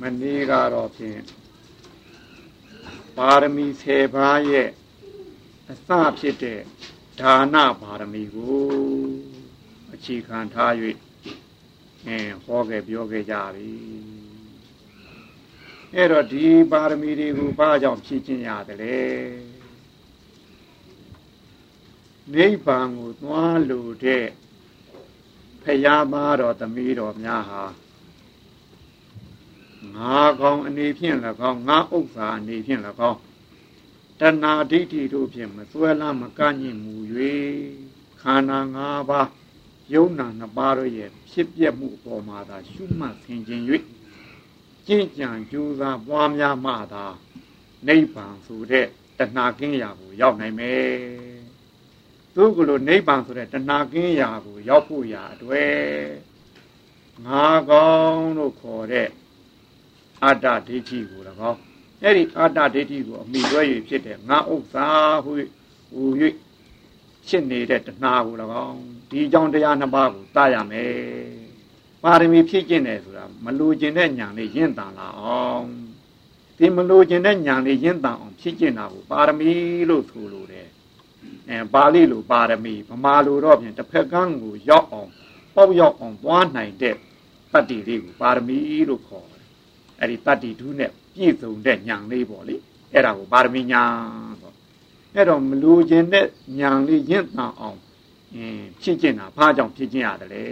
မနေ့ကတော့ဖြင့်ပါရမီ10ပါးရဲ့အစဖြစ်တဲ့ဒါနပါရမီကိုအခြေခံထား၍အဲဟောခဲ့ပြောခဲ့ကြပြီအဲ့တော့ဒီပါရမီတွေကိုဘာကြောင့်ဖြည့်ကျင့်ရတယ်လဲနိဗ္ဗာန်ကိုသွားလို့တဲ့ဖရာသားတော်သမီးတော်များဟာ ငါကောင်အနေဖြင့်၎င်းငါဥစ္စာအနေဖြင့်၎င်းတဏှာဒိဋ္ဌိတို့ဖြင့်မစွဲလမ်းမကန့်ညင်မူ၍ခန္ဓာ၅ပါးယုံနာနှစ်ပါးတို့ရဲ့ဖြစ်ပျက်မှုအပေါ်မှာသာရှုမှတ်ဆင်ခြင်၍ကျင့်ကြံကြိုးစားပွားများမှသာနိဗ္ဗာန်ဆိုတဲ့တဏှာကင်းရာကိုရောက်နိုင်မယ်သူကလိုနိဗ္ဗာန်ဆိုတဲ့တဏှာကင်းရာကိုရောက်ဖို့ရာအတွေ့ငါကောင်းလို့ခေါ်တဲ့ အတ္တဒိဋ္ဌိကို၎င်းအဲ့ဒီအတ္တဒိဋ္ဌိကိုအမိရွဲ၍ဖြစ်တဲ့ငါဥစ္စာဟုဟူ၍ဖြစ်နေတဲ့တဏှာကို၎င်းဒီကြောင့်တရားနှစ်ပါးကိုတားရမယ်ပါရမီဖြည့်ကျင့်တယ်ဆိုတာမလိုချင်တဲ့ညာလေးရင့်တန်လာအောင်ဒီမလိုချင်တဲ့ညာလေးရင့်တန်အောင်ဖြည့်ကျင့်တာကိုပါရမီလို့ဆိုလိုတယ်အဲပါဠိလိုပါရမီဗမာလိုတော့ဖြင့်တစ်ဖက်ကန်းကိုရောက်အောင်ပေါက်ရောက်အောင်သွားနိုင်တဲ့တတ္တိလေးကိုပါရမီလို့ခေါ်တယ် အဲ့ဒီတတ္တိဓုနဲ့ပြည့်စုံတဲ့ညာလေးပေါ့လေအဲ့ဒါကိုပါရမီညာဆိုအဲ့တော့မလိုချင်တဲ့ညာလေးရင့်တန်အောင်အင်းဖြစ်ကျင်တာဘာကြောင့်ဖြစ်ကျင်ရတယ်လဲ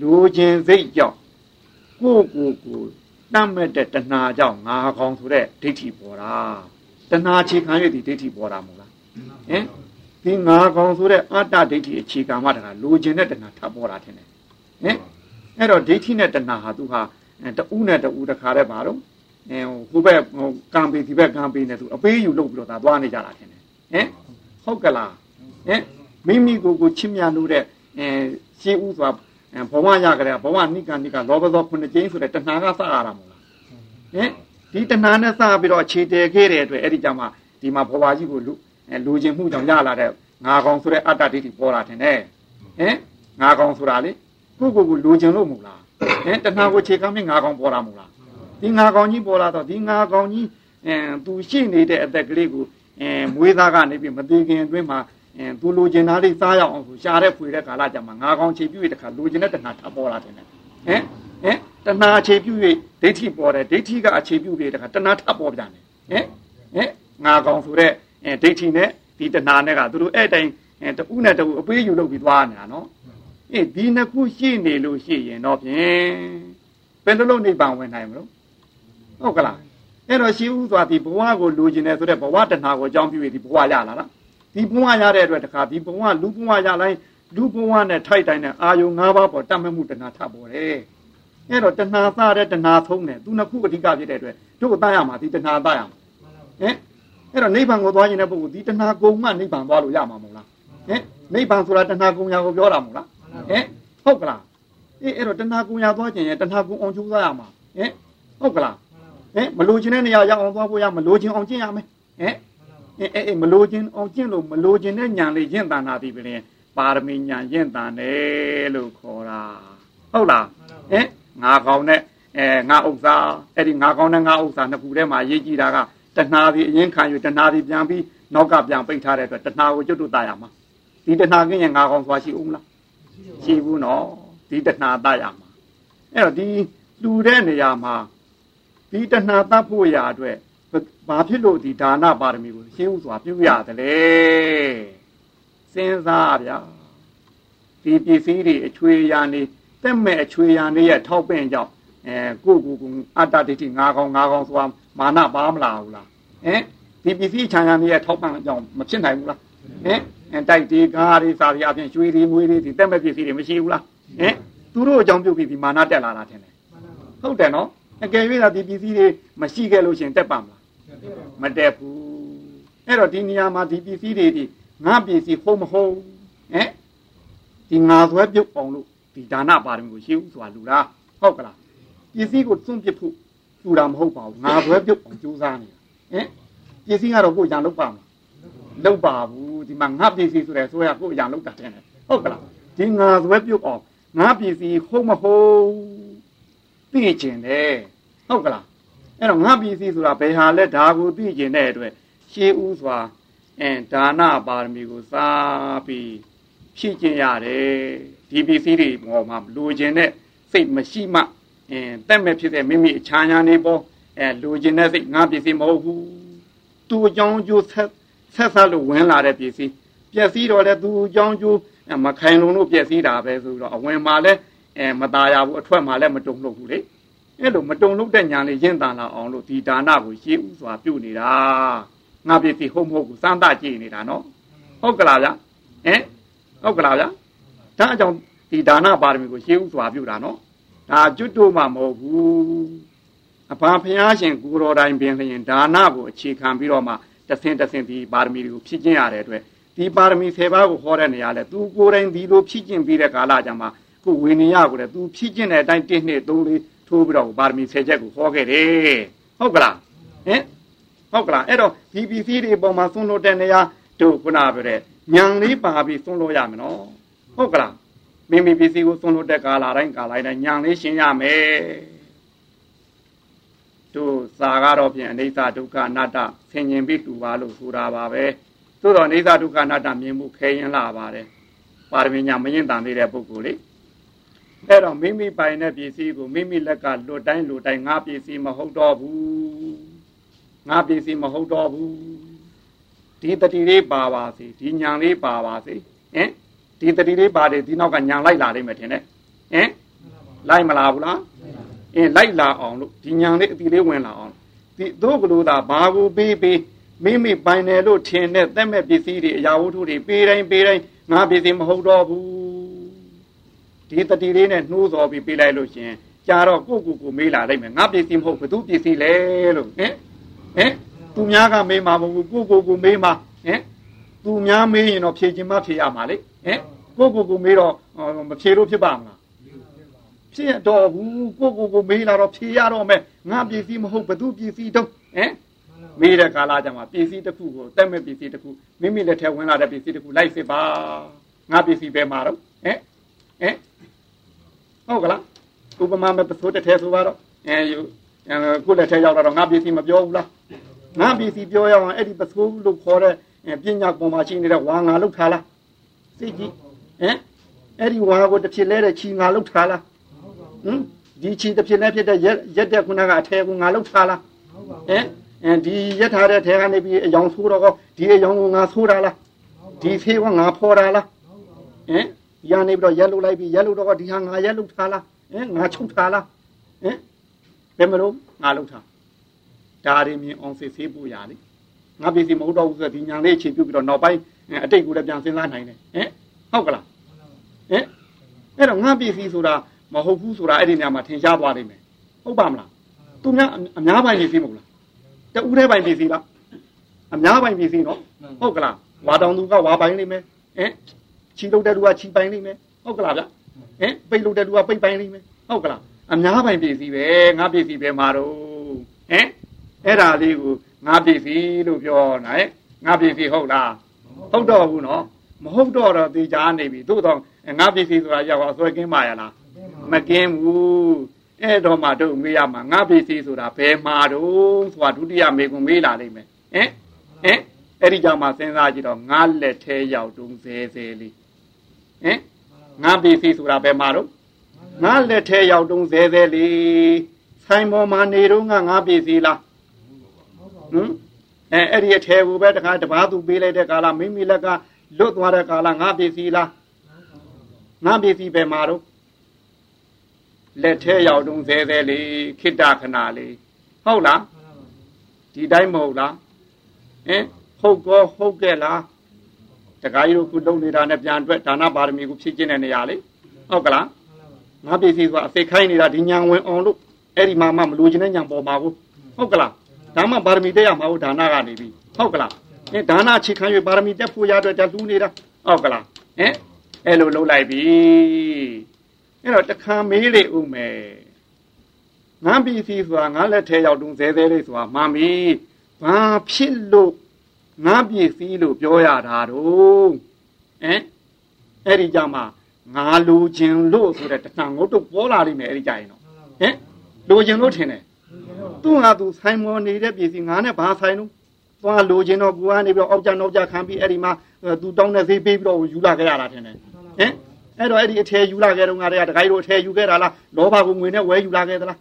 လူချင်းစိတ်ကြောင့်ကိုကိုကိုတတ်မဲ့တဲ့တဏှာကြောင့်ငါကောင်းဆိုတဲ့ဒိဋ္ဌိပေါ်တာတဏှာအခြေခံ၍ဒီဒိဋ္ဌိပေါ်တာမို့လားဟင်ဒီငါကောင်းဆိုတဲ့အတ္တဒိဋ္ဌိအခြေခံမှတခါလူချင်းတဲ့တဏှာထပ်ပေါ်တာထင်တယ်ဟင်အဲ့တော့ဒိဋ္ဌိနဲ့တဏှာဟာသူဟာ တူးနဲ့တူးတခါတည်းပါတော့အဲဟိုဘက်ကကံပေဒီဘက်ကံပေနဲ့သူအပေးယူလုပ်ပြီးတော့ဒါသွားနေကြတာထင်တယ်ဟင်ဟုတ်ကလားဟင်မိမိကိုယ်ကိုချစ်မြတ်လို့တဲ့အဲရှင်းဥစွာဘဝရကြတဲ့ဘဝနိကနိကလောဘသောခုနှစ်ကျင်းဆိုတဲ့တဏှာကစရတာမို့လားဟင်ဒီတဏှာနဲ့စပြီးတော့အခြေတည်ခဲ့တဲ့အတွက်အဲ့ဒီကြောင့်မှဒီမှာဘဝကြီးကိုလူလူချင်းမှုကြောင့်ရလာတဲ့ငါကောင်ဆိုတဲ့အတ္တဒိဋ္ဌိပေါ်လာတယ်နဲ့ဟင်ငါကောင်ဆိုတာလေကိုကိုကိုလူချင်းလို့မို့လား ဟင်တဏှာကိုခြေကမ်းပြီးငါကောင်ပေါ်လာမို့လားဒီငါကောင်ကြီးပေါ်လာတော့ဒီငါကောင်ကြီးအဲသူရှိနေတဲ့အသက်ကလေးကိုအဲမွေးသားကနေပြီးမသေးခင်အတွင်းမှာအဲသူလိုချင်တာလေးစားရအောင်ဆိုရှာတဲ့ဖွေတဲ့ကာလကြမှာငါကောင်ခြေပြုတ်တခါလိုချင်တဲ့တဏှာထပ်ပေါ်လာတယ်ဟင်ဟင်တဏှာအခြေပြုတ်၍ဒိဋ္ဌိပေါ်တယ်ဒိဋ္ဌိကအခြေပြုတ်၍တခါတဏှာထပ်ပေါ်ပြန်တယ်ဟင်ဟင်ငါကောင်ဆိုတဲ့အဲဒိဋ္ဌိနဲ့ဒီတဏှာနဲ့ကသူတို့အဲ့တိုင်အဲတဦးနဲ့တဦးအပေးယူလုပ်ပြီးသွားနေတာနော် အေးဒီနှစ်ခုရှိနေလို့ရှိရင်တော့ဖြင့်ဘယ်လိုလုပ်နိဗ္ဗာန်ဝင်နိုင်မလို့ဟုတ်ကလားအဲ့တော့ရှိဥစွာဒီဘဝကိုလူကျင်တယ်ဆိုတဲ့ဘဝတဏှာကိုအကြောင်းပြုပြီးဒီဘဝရလာလားဒီဘဝရတဲ့အတွက်တခါဒီဘဝလူဘဝရလိုက်လူဘဝနဲ့ထိုက်တိုင်းနဲ့အာယုံ၅ပါးပေါ်တတ်မဲ့မှုတဏှာထပ်ပေါ်တယ်အဲ့တော့တဏှာစတဲ့တဏှာသုံးတယ်သူနှစ်ခုအဓိကဖြစ်တဲ့အတွက်တို့အတတ်ရမှာဒီတဏှာတတ်ရမှာဟင်အဲ့တော့နိဗ္ဗာန်ကိုသွားခြင်းတဲ့ပုဂ္ဂိုလ်ဒီတဏှာကုံမှနိဗ္ဗာန်သွားလို့ရမှာမဟုတ်လားဟင်နိဗ္ဗာန်ဆိုတာတဏှာကုံရာကိုပြောတာမဟုတ်လား ဟင်ဟုတ်ကလားအေးအဲ့တော့တဏှာကုံရာသွားခြင်းရဲ့တဏှာကုံအောင်ကျိုးစားရမှာဟင်ဟုတ်ကလားဟင်မလိုချင်တဲ့နေရာရောက်အောင်သွားဖို့ရမလိုချင်အောင်ကျင့်ရမယ်ဟင်အေးအေးမလိုချင်အောင်ကျင့်လို့မလိုချင်တဲ့ညာလေးကျင့်တန်တာဒီပြင်ပါရမီညာကျင့်တန်တယ်လို့ခေါ်တာဟုတ်လားဟင်ငါကောင်းတဲ့အဲငါဥစ္စာအဲ့ဒီငါကောင်းတဲ့ငါဥစ္စာနှစ်ခုထဲမှာရေးကြည့်တာကတဏှာဒီအရင်ခံယူတဏှာဒီပြန်ပြီးနောက်ကပြန်ပိတ်ထားတဲ့အတွက်တဏှာကိုကျွတ်တူတာရမှာဒီတဏှာကင်းရင်ငါကောင်းသွားရှိဦးမလား ရှိဘူးနော်ဒီတဏှာတရမှာအဲ့တော့ဒီလူတဲ့နေရာမှာဒီတဏှာတတ်ဖို့ရာအတွက်ဘာဖြစ်လို့ဒီဒါနပါရမီကိုရှင်းဥစွာပြုရတယ်လေစဉ်းစားဗျာဒီပစ္စည်းတွေအချွေရာနေတက်မဲ့အချွေရာနေရဲ့ထောက်ပင့်ကြောင့်အဲကိုကိုကိုအတ္တဒိဋ္ဌိငါးကောင်ငါးကောင်ဆိုတာမာနပါမလားဘူးလားဟင်ဒီပစ္စည်းချမ်းသာနေရဲ့ထောက်ပံ့ကြောင့်မဖြစ်နိုင်ဘူးလားဟင်အဲ တိုက်ဒီကားတွေစာတွေအပြင်ရွှေတွေငွေတွေဒီတက်မဲ့ပစ္စည်းတွေမရှိဘူးလားဟင်သူတို့အကြောင်းပြုပြီးဒီမာနတက်လာတာထင်တယ်ဟုတ်တယ်နော်အကယ်၍သာဒီပစ္စည်းတွေမရှိခဲ့လို့ရှင်တက်ပါမလားမတက်ဘူးအဲ့တော့ဒီနေရာမှာဒီပစ္စည်းတွေဒီငါပစ္စည်းဟုတ်မဟုတ်ဟင်ဒီငါဆွဲပြုတ်အောင်လို့ဒီဒါနပါရမီကိုရှိဦးဆိုတာလူလားဟုတ်ကလားပစ္စည်းကိုသွန့်ပစ်ဖို့လူတာမဟုတ်ပါဘူးငါဆွဲပြုတ်အောင်ကြိုးစားနေတာဟင်ပစ္စည်းကတော့ကိုယ်ရန်လုပ်ပါမလား လုပ်ပါဘူးဒီမှာငါပစ္စည်းဆိုတဲ့ဆိုရကိုယ်ရန်လုပ်တာတဲ့ဟုတ်ကလားဒီငါဆွဲပြုတ်အောင်ငါပစ္စည်းဟုတ်မဟုတ်သိကျင်တယ်ဟုတ်ကလားအဲ့တော့ငါပစ္စည်းဆိုတာဘယ်ဟာလဲဒါကိုသိကျင်တဲ့အတွက်ရှေးဥစွာအဲဒါနပါရမီကိုစားပြီးဖြည့်ကျင်ရတယ်ဒီပစ္စည်းတွေပေါ်မှာလိုချင်တဲ့စိတ်မရှိမှအဲတက်မဲ့ဖြစ်တဲ့မိမိအချမ်းညာနေပေါ်အဲလိုချင်တဲ့စိတ်ငါပစ္စည်းမဟုတ်ဘူးသူအကြောင်းကျိုးဆက် ဆက်ဆက်လို့ဝင်လာတဲ့ပစ္စည်းပျက်စီးတော့လဲသူအကြောင်းကျိုးမခိုင်လုံလို့ပျက်စီးတာပဲဆိုတော့အဝင်မှာလဲအဲမตายရဘူးအထွက်မှာလဲမတုံ့လို့ဘူးလေအဲ့လိုမတုံလို့တဲ့ညာလေးရင့်တန်လာအောင်လို့ဒီဒါနကိုရှေးဥစွာပြုတ်နေတာငါပစ္စည်းဟုတ်မဟုတ်ဘူးစမ်းသကြည့်နေတာနော်ဟုတ်ကလားဗျဟင်ဟုတ်ကလားဗျဒါအကြောင်းဒီဒါနပါရမီကိုရှေးဥစွာပြုတ်တာနော်ဒါကျွတ်တို့မှမဟုတ်ဘူးအဘာဖျားရှင်ကိုတော်တိုင်ပင်လျင်ဒါနကိုအခြေခံပြီးတော့မှ တဆင့်တဆင့်ဒီပါရမီတွေကိုဖြည့်ကျင့်ရတဲ့အတွက်ဒီပါရမီ10ပါးကိုဟောတဲ့နေရာလဲသူကိုယ်တိုင်ဒီလိုဖြည့်ကျင့်ပြီးတဲ့ကာလကြမှာခုဝေနေရကိုလေသူဖြည့်ကျင့်တဲ့အတိုင်း1နှစ်3လေးထိုးပြီးတော့ပါရမီ10ချက်ကိုဟောခဲ့တယ်ဟုတ်ကလားဟင်ဟုတ်ကလားအဲ့တော့ဒီပစ္စည်းတွေပုံမှာသွန်းလို့တဲ့နေရာတို့ခုနပြောတဲ့ညံလေးပါပြီးသွန်းလို့ရမယ်နော်ဟုတ်ကလားမိမိပစ္စည်းကိုသွန်းလို့တဲ့ကာလာတိုင်းကာလာတိုင်းညံလေးရှင်းရမယ် တို့စာကတော့ဖြင့်အနိစ္စဒုက္ခအနတ္တဆင်ញင်ပြီးတူပါလို့ဆိုတာပါပဲသို့တော့အနိစ္စဒုက္ခအနတ္တမြင်မှုခဲရင်လာပါတယ်ပါရမီညာမရင်တန်သေးတဲ့ပုဂ္ဂိုလ်လေအဲ့တော့မိမိပိုင်တဲ့ပစ္စည်းကိုမိမိလက်ကလွတ်တိုင်းလွတ်တိုင်းငါပစ္စည်းမဟုတ်တော့ဘူးငါပစ္စည်းမဟုတ်တော့ဘူးဒီတတိလေးပါပါစေဒီညာလေးပါပါစေဟင်ဒီတတိလေးပါတယ်ဒီနောက်ကညာလိုက်လာလိမ့်မယ်ထင်တယ်ဟင်လိုက်မလာဘူးလား အင်းလိုက်လာအောင်လို့ဒီညာလေးအတီလေးဝင်လာအောင်ဒီတို့ကလို့သာဘာကိုပေးပေးမိမိပိုင်တယ်လို့ထင်တဲ့သက်မဲ့ပစ္စည်းတွေအရာဝတ္ထုတွေပေးတိုင်းပေးတိုင်းငါပစ္စည်းမဟုတ်တော့ဘူးဒီတတိလေးနဲ့နှိုးစော်ပြီးပေးလိုက်လို့ရှင်ကြာတော့ကိုကိုကိုမေးလာလိုက်မယ်ငါပစ္စည်းမဟုတ်ဘသူပစ္စည်းလဲလို့ဟင်ဟင်သူများကမေးမှာမဟုတ်ဘူးကိုကိုကိုမေးမှာဟင်သူများမေးရင်တော့ဖြေခြင်းမဖြေရမှာလေဟင်ကိုကိုကိုမေးတော့မဖြေလို့ဖြစ်ပါမလား ဖြစ်တော့ဘူးကိုကိုကိုမေးလာတော့ဖြေရတော့မယ်ငါပစ္စည်းမဟုတ်ဘသူပစ္စည်းတော့ဟင်မေးတဲ့ကာလကြမှာပစ္စည်းတစ်ခုကိုတက်မဲ့ပစ္စည်းတစ်ခုမိမိလက်ထဲဝင်လာတဲ့ပစ္စည်းတစ်ခုလိုက်စစ်ပါငါပစ္စည်းပဲမှာတော့ဟင်ဟင်ဟုတ်ကလားဥပမာမဲ့ပစိုးတစ်ထဲဆိုပါတော့အဲယူခုလက်ထဲရောက်တော့ငါပစ္စည်းမပြောဘူးလားငါပစ္စည်းပြောရအောင်အဲ့ဒီပစိုးလို့ခေါ်တဲ့ပညာပေါ်မှာရှိနေတဲ့ဝါငါလောက်ထားလားသိကြည့်ဟမ်အဲ့ဒီဝါကိုတစ်ဖြစ်လဲတဲ့ချီငါလောက်ထားလား ဟမ်ဒီချီတစ်ဖြစ်လဲဖြစ်တဲ့ရက်ရက်တဲ့ခုနကအထဲကိုငါလောက်ထားလားဟမ်အဲဒီရက်ထားတဲ့ထဲကနေပြီးအယောင်ဆိုးတော့ဒီအယောင်ကိုငါဆိုးတာလားဒီဖေးကငါဖော်တာလားဟမ်ရနေပြီးတော့ရက်လုလိုက်ပြီးရက်လုတော့ဒီဟာငါရက်လုထားလားဟင်ငါချုပ်ထားလားဟင်ဘယ်မလို့ငါလုထားဒါတွေမြင်အောင်စစ်ဆေးဖို့ရလေငါပြည်စီမဟုတ်တော့ဘူးဆိုတော့ဒီညာလေးအခြေပြုပြီးတော့နောက်ပိုင်းအတိတ်ကိုလည်းပြန်စဉ်းစားနိုင်တယ်ဟင်ဟုတ်ကလားဟင်အဲ့တော့ငါပြည်စီဆိုတာ မဟုတ်ဘူးဆိုတာအဲ့ဒီနေရာမှာထင်ရှားသွားနိုင်မယ်ဟုတ်ပါမလားသူများအများပိုင်းပြည်စီမဟုတ်လားတဦးတည်းပိုင်းပြည်စီလားအများပိုင်းပြည်စီနော်ဟုတ်ကလားဝါတောင်သူကဝါပိုင်းလိမ့်မယ်ဟင်ချီလုတ်တဲ့လူကချီပိုင်လိမ့်မယ်ဟုတ်ကလားဗျဟင်ပိတ်လုတ်တဲ့လူကပိတ်ပိုင်လိမ့်မယ်ဟုတ်ကလားအများပိုင်ပြည်စီပဲငါပြည်စီပဲမှာတော့ဟင်အဲ့ဒါလေးကိုငါပြည်စီလို့ပြောနိုင်ငါပြည်စီဟုတ်လားဟုတ်တော့ဘူးနော်မဟုတ်တော့တော့တေချာနေပြီသို့တော့ငါပြည်စီဆိုတာရောက်အစွဲကင်းပါရလား မကင်းဘူးအဲ့တော့မှတို့မေးရမှာငါပြည်စီဆိုတာဘယ်မှာတော့ဆိုတာဒုတိယမေကွန်မေးလာလိမ့်မယ်ဟင်ဟင်အဲ့ဒီကြောင့်မှစဉ်းစားကြည့်တော့ငါလက်ထဲရောက်တုံးဆဲဆဲလေးဟင်ငါပစ္စည်းဆိုတာဘယ်မှာတော့ငါလက်ထဲရောက်တုံးဇဲဇဲလေးဆိုင်ပေါ်မှာနေတော့ငါငါပစ္စည်းလားဟမ်အဲအဲ့ဒီအထဲကိုပဲတခါတပားသူပေးလိုက်တဲ့ကာလမိမိလက်ကလွတ်သွားတဲ့ကာလငါပစ္စည်းလားငါပစ္စည်းပဲမှာတော့ လက်ထဲရောက်တုံးဇဲဇဲလေးခိတ္တခဏလေးဟုတ်လားဒီတိုင်းမဟုတ်လားဟင်ဟုတ်ကောဟုတ်ကဲ့လားတခါကြီးတို့ခုလုံနေတာနဲ့ပြန်အတွက်ဒါနပါရမီကိုဖြည့်ကျင့်တဲ့နေရာလေဟုတ်ကလားငါပစ္စည်းဆိုတာအစိတ်ခိုင်းနေတာဒီညာဝင်အောင်လို့အဲ့ဒီမှာမှမလိုချင်တဲ့ညာပေါ်မှာကိုဟုတ်ကလားဒါမှပါရမီတက်ရမှာဟုတ်ဒါနကနေပြီဟုတ်ကလားအဲဒါနအခြေခံ၍ပါရမီတက်ဖို့ရအတွက်တက်လူးနေတာဟုတ်ကလားဟင်အဲ့လိုလုပ်လိုက်ပြီ အဲ့တော့တခါမေးလေဦးမယ်ငါပစ္စည်းဆိုတာငါလက်ထဲရောက်တုံးဇဲဇဲလေးဆိုတာမှန်ပြီဘာဖြစ်လို့ငါပစ္စည်းလို့ပြောရတာတော့ဟမ်အဲ့ဒီကြမှာငါလူချင်းလို့ဆိုတဲ့တဏှာငုတ်တော့ပေါ်လာလိမ့်မယ်အဲ့ဒီကြရင်တော့ဟမ်လူချင်းလို့ထင်တယ်သူ့ဟာသူဆိုင်မော်နေတဲ့ပစ္စည်းငါနဲ့ဘာဆိုင်လို့သွားလိုချင်တော့ကိုကနေပြီးတော့အောက်ကြနောက်ကြခံပြီးအဲ့ဒီမှာသူတောင်းတဲ့ဈေးပေးပြီးတော့ယူလာခဲ့ရတာထင်တယ်ဟင် အဲ့တော့အဲ့ဒီအထည်ယူလာခဲ့တော့ငါတွေကတခိုင်းတို့အထည်ယူခဲ့တာလားလောဘကိုငွေနဲ့ဝယ်ယူလာခဲ့သလား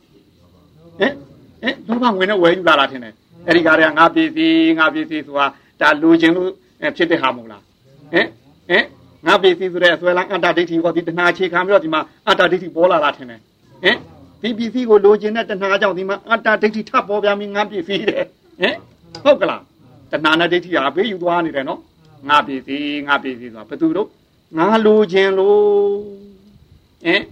ဟင်ဟင်လောဘငွေနဲ့ဝယ်ယူလာတာထင်တယ်အဲ့ဒီကားတွေကငါပစ္စည်းငါပစ္စည်းဆိုတာဒါလိုချင်လို့ဖြစ်တဲ့ဟာမဟုတ်လားဟင်ဟင်ငါပစ္စည်းဆိုတဲ့အစွဲလန်းအတ္တဒိဋ္ဌိကိုဒီတဏှာအခြေခံပြီးတော့ဒီမှာအတ္တဒိဋ္ဌိပေါ်လာတာထင်တယ်ဟင်ဒီပစ္စည်းကိုလိုချင်တဲ့တဏှာကြောင့်ဒီမှာအတ္တဒိဋ္ဌိထပ်ပေါ်ပြန်ပြီးငါပစ္စည်းတဲ့ဟင်ဟုတ်ကလားတဏှာနဲ့ဒိဋ္ဌိဟာဘေးယူသွားနေတယ်နော်ငါပစ္စည်းငါပစ္စည်းဆိုတာဘယ်သူတို့ ငါလိုချင်လို့ဟင်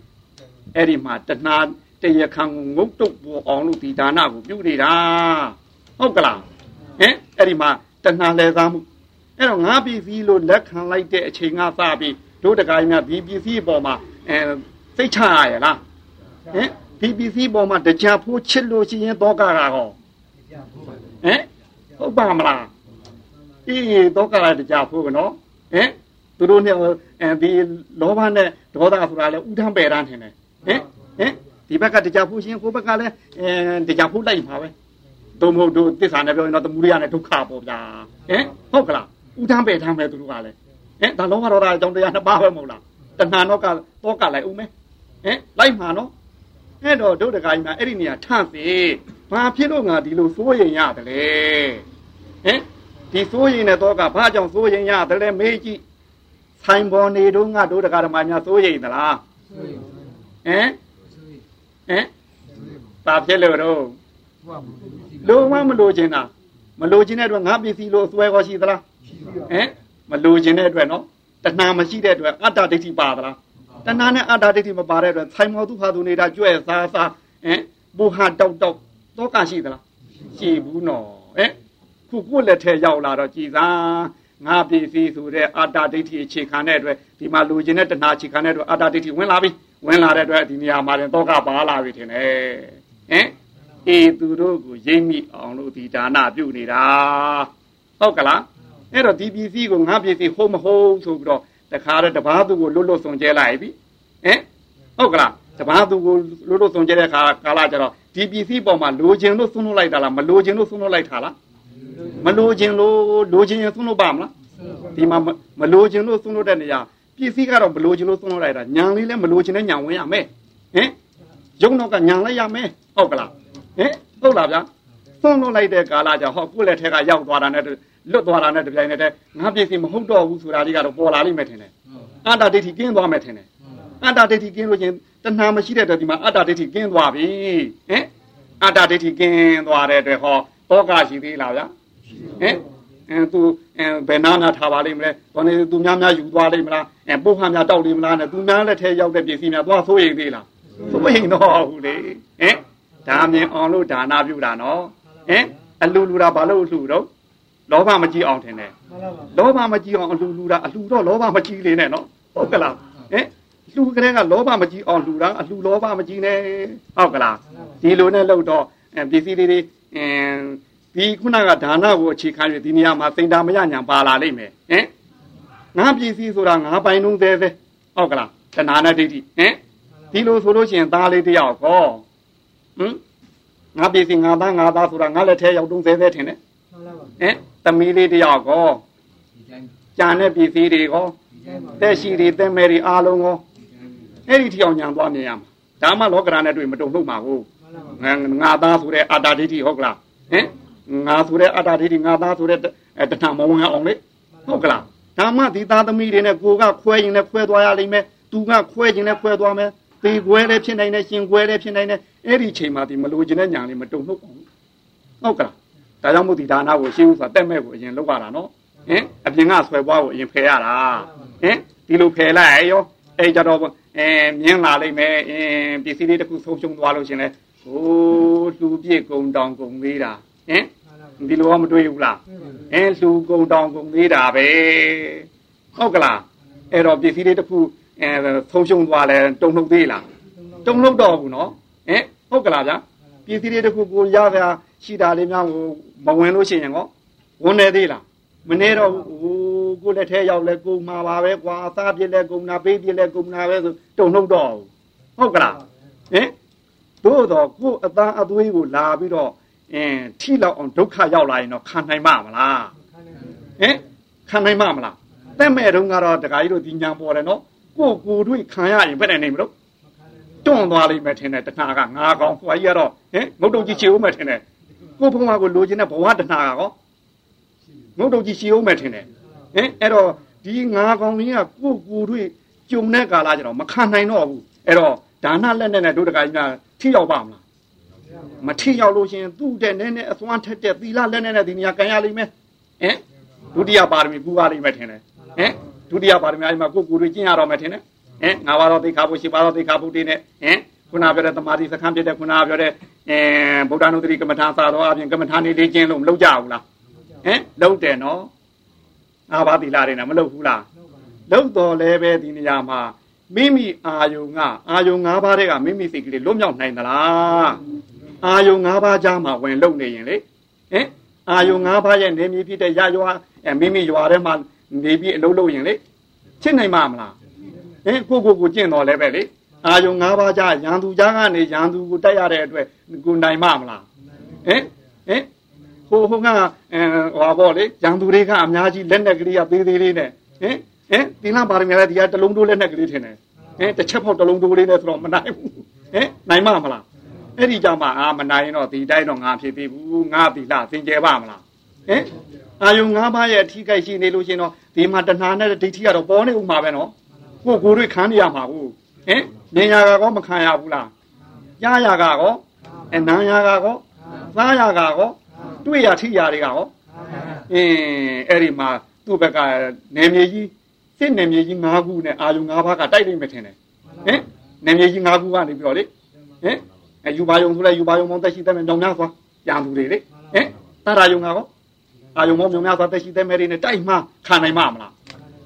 အဲ့ဒီမှာတဏှာတရခံငုတ်တုတ်ပေါ်အောင်လို့ဒီဒါနကိုပြုနေတာဟုတ်ကလားဟင်အဲ့ဒီမှာတဏှာလဲသားမှုအဲ့တော့ငါပစ္စည်းလို့လက်ခံလိုက်တဲ့အချိန်ကစပြီးတို့တကိုင်းများဒီပစ္စည်းပေါ်မှာအဲစိတ်ချရရလားဟင်ဒီပစ္စည်းပေါ်မှာတရားဖို့ချစ်လို့ရှိရင်တော့ကတာဟောဟင်ဟုတ်ပါမလားအေးတော့ကတာတရားဖို့ကနော်ဟင် သူတို့နဲ့အဲဒီလောဘနဲ့ဒေါသဆိုတာလဲဥထမ်းပယ်ရမ်းထင်တယ်ဟင်ဟင်ဒီဘက်ကတရားဖို့ရှင်ကိုဘက်ကလည်းအဲတရားဖို့လိုက်မှာပဲတို့မဟုတ်တို့တစ္ဆာနဲ့ပြောရင်တော့သမုဒိယနဲ့ဒုက္ခပေါ့ဗျာဟင်ဟုတ်ကလားဥထမ်းပယ်ထမ်းပဲသူတို့ကလည်းဟင်ဒါလောဘဒေါသအကြောင်းတရားနှစ်ပါးပဲမဟုတ်လားတဏှာတော့ကတော့ကလိုက်ဦးမယ်ဟင်လိုက်မှာနော်အဲ့တော့ဒုဒကာကြီးမှာအဲ့ဒီနေရာထန့်စေဘာဖြစ်လို့ငါဒီလိုစိုးရင်ရတယ်လေဟင်ဒီစိုးရင်နဲ့တော့ကဘာကြောင့်စိုးရင်ရတယ်လဲမေးကြည့် ဆိုင်ပေါ်နေတော့ငါဒုဒကာဓမ္မညာစိုးရင်သလားဟင်ဟင်ဘာဖြစ်လို့တော့လုံးဝမလိုချင်တာမလိုချင်တဲ့အတွက်ငါပစ္စည်းလို့အစွဲကောရှိသလားဟင်မလိုချင်တဲ့အတွက်နော်တဏှာမရှိတဲ့အတွက်အတ္တဒိဋ္ဌိပါသလားတဏှာနဲ့အတ္တဒိဋ္ဌိမပါတဲ့အတွက်ဆိုင်မောသူဟာသူနေတာကြွဲ့စားစားဟင်ဘူဟာတောက်တောက်တောကရှိသလားရှိဘူးနော်ဟင်ခုကိုလက်ထဲရောက်လာတော့ကြည်စား ငါပစ္စည်းဆိုတဲ့အတ္တဒိဋ္ဌိအခြေခံတဲ့အတွက်ဒီမှာလူချင်းတဲ့တဏှာအခြေခံတဲ့အတွက်အတ္တဒိဋ္ဌိဝင်လာပြီဝင်လာတဲ့အတွက်ဒီနေရာမှာရင်တောကပါလာပြီထင်တယ်ဟင်အေးသူတို့ကိုရိမ့်မိအောင်လို့ဒီဒါနပြုနေတာဟုတ်ကလားအဲ့တော့ဒီပစ္စည်းကိုငါပစ္စည်းဟုတ်မဟုတ်ဆိုပြီးတော့တခါတော့တပားသူကိုလွတ်လွတ်ဆုံးကျဲလိုက်ပြီဟင်ဟုတ်ကလားတပားသူကိုလွတ်လွတ်ဆုံးကျဲတဲ့ခါကာလကျတော့ဒီပစ္စည်းပေါ်မှာလိုချင်လို့ဆုံးလို့လိုက်တာလားမလိုချင်လို့ဆုံးလို့လိုက်တာလား မလိုချင်လို့လိုချင်ရင်ဆုံးလို့ပါမလားဒီမှာမလိုချင်လို့ဆုံးလို့တဲ့နေရာပစ္စည်းကတော့မလိုချင်လို့ဆုံးလို့လိုက်တာညာလေးလည်းမလိုချင်တဲ့ညာဝင်ရမယ်ဟင်ရုံတော့ကညာလိုက်ရမယ်ဟုတ်ကလားဟင်ဟုတ်လားဗျာဆုံးလို့လိုက်တဲ့ကာလကျဟောကိုယ့်လက်ထက်ကရောက်သွားတာနဲ့လွတ်သွားတာနဲ့တပြိုင်နက်တည်းငါပစ္စည်းမဟုတ်တော့ဘူးဆိုတာလေးကတော့ပေါ်လာလိမ့်မယ်ထင်တယ်အတ္တဒိဋ္ဌိကင်းသွားမယ်ထင်တယ်အတ္တဒိဋ္ဌိကင်းလို့ချင်းတဏှာမရှိတဲ့အတွက်ဒီမှာအတ္တဒိဋ္ဌိကင်းသွားပြီဟင်အတ္တဒိဋ္ဌိကင်းသွားတဲ့အတွက်ဟောတောကရှိသေးလားဗျာ ဟင်အဲသူအဲဘယ်နာနာထားပါလိမ့်မလဲဘာနေသူများများယူသွားလိမ့်မလားအဲပုတ်ခါများတောက်လိမ့်မလားနဲ့သူများလက်ထဲရောက်တဲ့ပစ္စည်းများသွားဆိုးရင်သေးလားဆိုးရင်တော့ဘူးလေဟင်ဒါမြင်အောင်လို့ဒါနာပြုတာနော်ဟင်အလူလူတာဘာလို့လှူတော့လောဘမကြည့်အောင်ထင်တယ်လောဘမကြည့်အောင်အလှူလှူတာအလှူတော့လောဘမကြည့်လေနဲ့နော်ဟုတ်ကလားဟင်လှူကလေးကလောဘမကြည့်အောင်လှူတာအလှူလောဘမကြည့်နဲ့ဟုတ်ကလားဒီလိုနဲ့လှုပ်တော့ပစ္စည်းလေးတွေအင်း ဒီခုနကဒါနကိုအခြေခံရဒီနေရာမှာစိန်တာမရညာပါလာလိမ့်မယ်ဟင်ငါပစ္စည်းဆိုတာငါပိုင်လုံးသေးသေးဟုတ်ကလားတဏှာနဲ့ဒိဋ္ဌိဟင်ဒီလိုဆိုလို့ရှိရင်သားလေးတယောက်ကောဟင်ငါပစ္စည်းငါသားငါသားဆိုတာငါလက်ထဲရောက်တုံးသေးသေးထင်တယ်ဟင်သမီးလေးတယောက်ကောကြံတဲ့ပစ္စည်းတွေကောတက်ရှိတွေတက်မဲတွေအားလုံးကောအဲ့ဒီထီအောင်ညာသွားမြင်ရမှာဒါမှလောကရာနဲ့တွေ့မတုံ့လို့မှာဟုတ်ငါသားဆိုတဲ့အတ္တဒိဋ္ဌိဟုတ်ကလားဟင် ငါဆိုတဲ့အတ္တဒိဋ္ဌိငါသားဆိုတဲ့တဏှာမဝင်အောင်လေဟုတ်ကလားဒါမှဒီသားသမီးတွေနဲ့ကိုကခွဲရင်လည်းခွဲသွားရလိမ့်မယ်သူကခွဲခြင်းလည်းခွဲသွားမယ်သေခွဲလည်းဖြစ်နိုင်တယ်ရှင်ခွဲလည်းဖြစ်နိုင်တယ်အဲ့ဒီချိန်မှာဒီမလိုချင်တဲ့ညာလေးမတုံ့လို့အောင်ဟုတ်ကလားဒါကြောင့်မို့ဒီဒါနာကိုရှင်းဥစွာတက်မဲ့ကိုအရင်လုပ်ရတာနော်ဟင်အပြင်ကဆွဲပွားကိုအရင်ဖယ်ရတာဟင်ဒီလိုဖယ်လိုက်ရောအဲ့ကြတော့အဲမြင်းလာလိမ့်မယ်အင်းပစ္စည်းလေးတစ်ခုဆုံးရှုံးသွားလို့ရှင်လေဟိုးလူပြည့်ကုံတောင်ကုံသေးတာ ဟင်ဒီလိုကမတွေ့ဘူးလားအင်းလူကုံတောင်ကုံသေးတာပဲဟုတ်ကလားအဲ့တော့ပစ္စည်းလေးတစ်ခုအဲဆုံးရှုံးသွားလဲတုံနှုတ်သေးလားတုံနှုတ်တော့ဘူးနော်ဟင်ဟုတ်ကလားဗျာပစ္စည်းလေးတစ်ခုကိုရကြရှိတာလေးများကိုမဝင်လို့ရှိရင်ကောဝင်နေသေးလားမနေတော့ဟိုကိုလက်ထဲရောက်လဲကုံမှာပါပဲကွာအသားပြစ်လဲကုံနာပေးပြစ်လဲကုံနာပဲဆိုတုံနှုတ်တော့ဟုတ်ကလားဟင်သို့တော့ကိုယ်အသားအသွေးကိုလာပြီးတော့ အင်းထိလောက်အောင်ဒုက္ခရောက်လာရင်တော့ခံနိုင်မှာမလားဟင်ခံနိုင်မှာမလားတဲ့မဲ့တုန်းကတော့တခါကြီးတို့ဒီညာပေါ်တယ်နော်ကိုကိုတွေ့ခံရရင်ဘယ်နဲ့နေမလို့တွန့်သွားလိမ့်မယ်ထင်တယ်တဏှာကငါကောင်ခွာကြီးကတော့ဟင်ငုတ်တုတ်ကြီးချေဦးမယ်ထင်တယ်ကိုဘုံမှာကိုလိုချင်တဲ့ဘဝတဏှာကကောငုတ်တုတ်ကြီးချေဦးမယ်ထင်တယ်ဟင်အဲ့တော့ဒီငါကောင်လေးကကိုကိုတွေ့ကြုံတဲ့ကာလကျတော့မခံနိုင်တော့ဘူးအဲ့တော့ဒါနလက်နဲ့နဲ့တို့တခါကြီးကထိရောက်ပါမလား မထိရောက်လို့ရှင်သူ့တဲ့နဲ့နဲ့အစွမ်းထက်တဲ့သီလလက်နဲ့နဲ့ဒီနေရာကန်ရလိမ့်မယ်ဟင်ဒုတိယပါရမီပူပါလိမ့်မယ်ထင်တယ်ဟင်ဒုတိယပါရမီအဲ့မှာကိုကိုတွေကျင့်ရတော့မယ်ထင်တယ်ဟင်ငါးပါးတော့သိခါဖို့ရှိပါတော့သိခါဖို့တည်းနဲ့ဟင်ခုနပြောတဲ့တမာတိစခန်းပြတဲ့ခုနပြောတဲ့အဲဗုဒ္ဓနုတ္တိကမ္မထာစာတော်အပြင်ကမ္မထာနေလေးကျင့်လို့မလုပ်ကြဘူးလားဟင်လုပ်တယ်နော်ငါးပါးသီလတွေနဲ့မလုပ်ဘူးလားလုပ်တော်လဲပဲဒီနေရာမှာမိမိအာယုံကအာယုံ၅ပါးတဲ့ကမိမိစိတ်ကလေးလွတ်မြောက်နိုင်သလား အာယုံ၅ပါးကြားမှာဝင်လုံနေရင်လေဟင်အာယုံ၅ပါးရဲ့နေမြေဖြစ်တဲ့ရရွာမိမိရွာထဲမှာနေပြီးအလုပ်လုပ်ရင်လေချစ်နိုင်မှာမလားဟင်ကိုကိုကိုကျင့်တော်လဲပဲလေအာယုံ၅ပါးကြားရန်သူကြားကနေရန်သူကိုတိုက်ရတဲ့အတွက်ကိုနိုင်မှာမလားဟင်ဟင်ဟိုဟိုကအဲဟောပေါ့လေရန်သူတွေကအများကြီးလက်နဲ့ကလေးကသေးသေးလေးနဲ့ဟင်ဟင်သင်္လပါရမီလည်းဒီကတလုံးတိုးလက်နဲ့ကလေးထင်တယ်ဟင်တစ်ချက်ဖောက်တလုံးတိုးလေးနဲ့ဆိုတော့မနိုင်ဘူးဟင်နိုင်မှာမလား အဲ့ဒီကြောင့်မှအာမနိုင်ရင်တော့ဒီတိုင်းတော့ငါဖြစ်သေးဘူးငါသီလသင်ကျဲပါမလားဟင်အာယုံ၅ပါးရဲ့အထီးကိုက်ရှိနေလို့ရှင်တော့ဒီမှာတဏှာနဲ့ဒိဋ္ဌိကတော့ပေါ်နေဥမှာပဲနော်ကိုကိုတွေခံနေရမှာဘူးဟင်ဉာဏ်ရာကောမခံရဘူးလားကြားရကကောအနံရာကကောသားရကကောတွေ့ရထိရတွေကကောအင်းအဲ့ဒီမှာသူ့ဘက်ကနေမြေကြီးစစ်နေမြေကြီး၅ခုနဲ့အာယုံ၅ပါးကတိုက်နေမှထင်တယ်ဟင်နေမြေကြီး၅ခုကနေပြီးတော့လေဟင် အယူပါယုံဆိုလဲယူပါယုံမောင်းတက်ရှိတဲ့မြောင်များစွာကြံသူတွေလေဟင်တာရာယုံကကောအာယုံမောင်းမြောင်များစွာတက်ရှိတဲ့မဲတွေနဲ့တိုက်မှခံနိုင်မှာမလား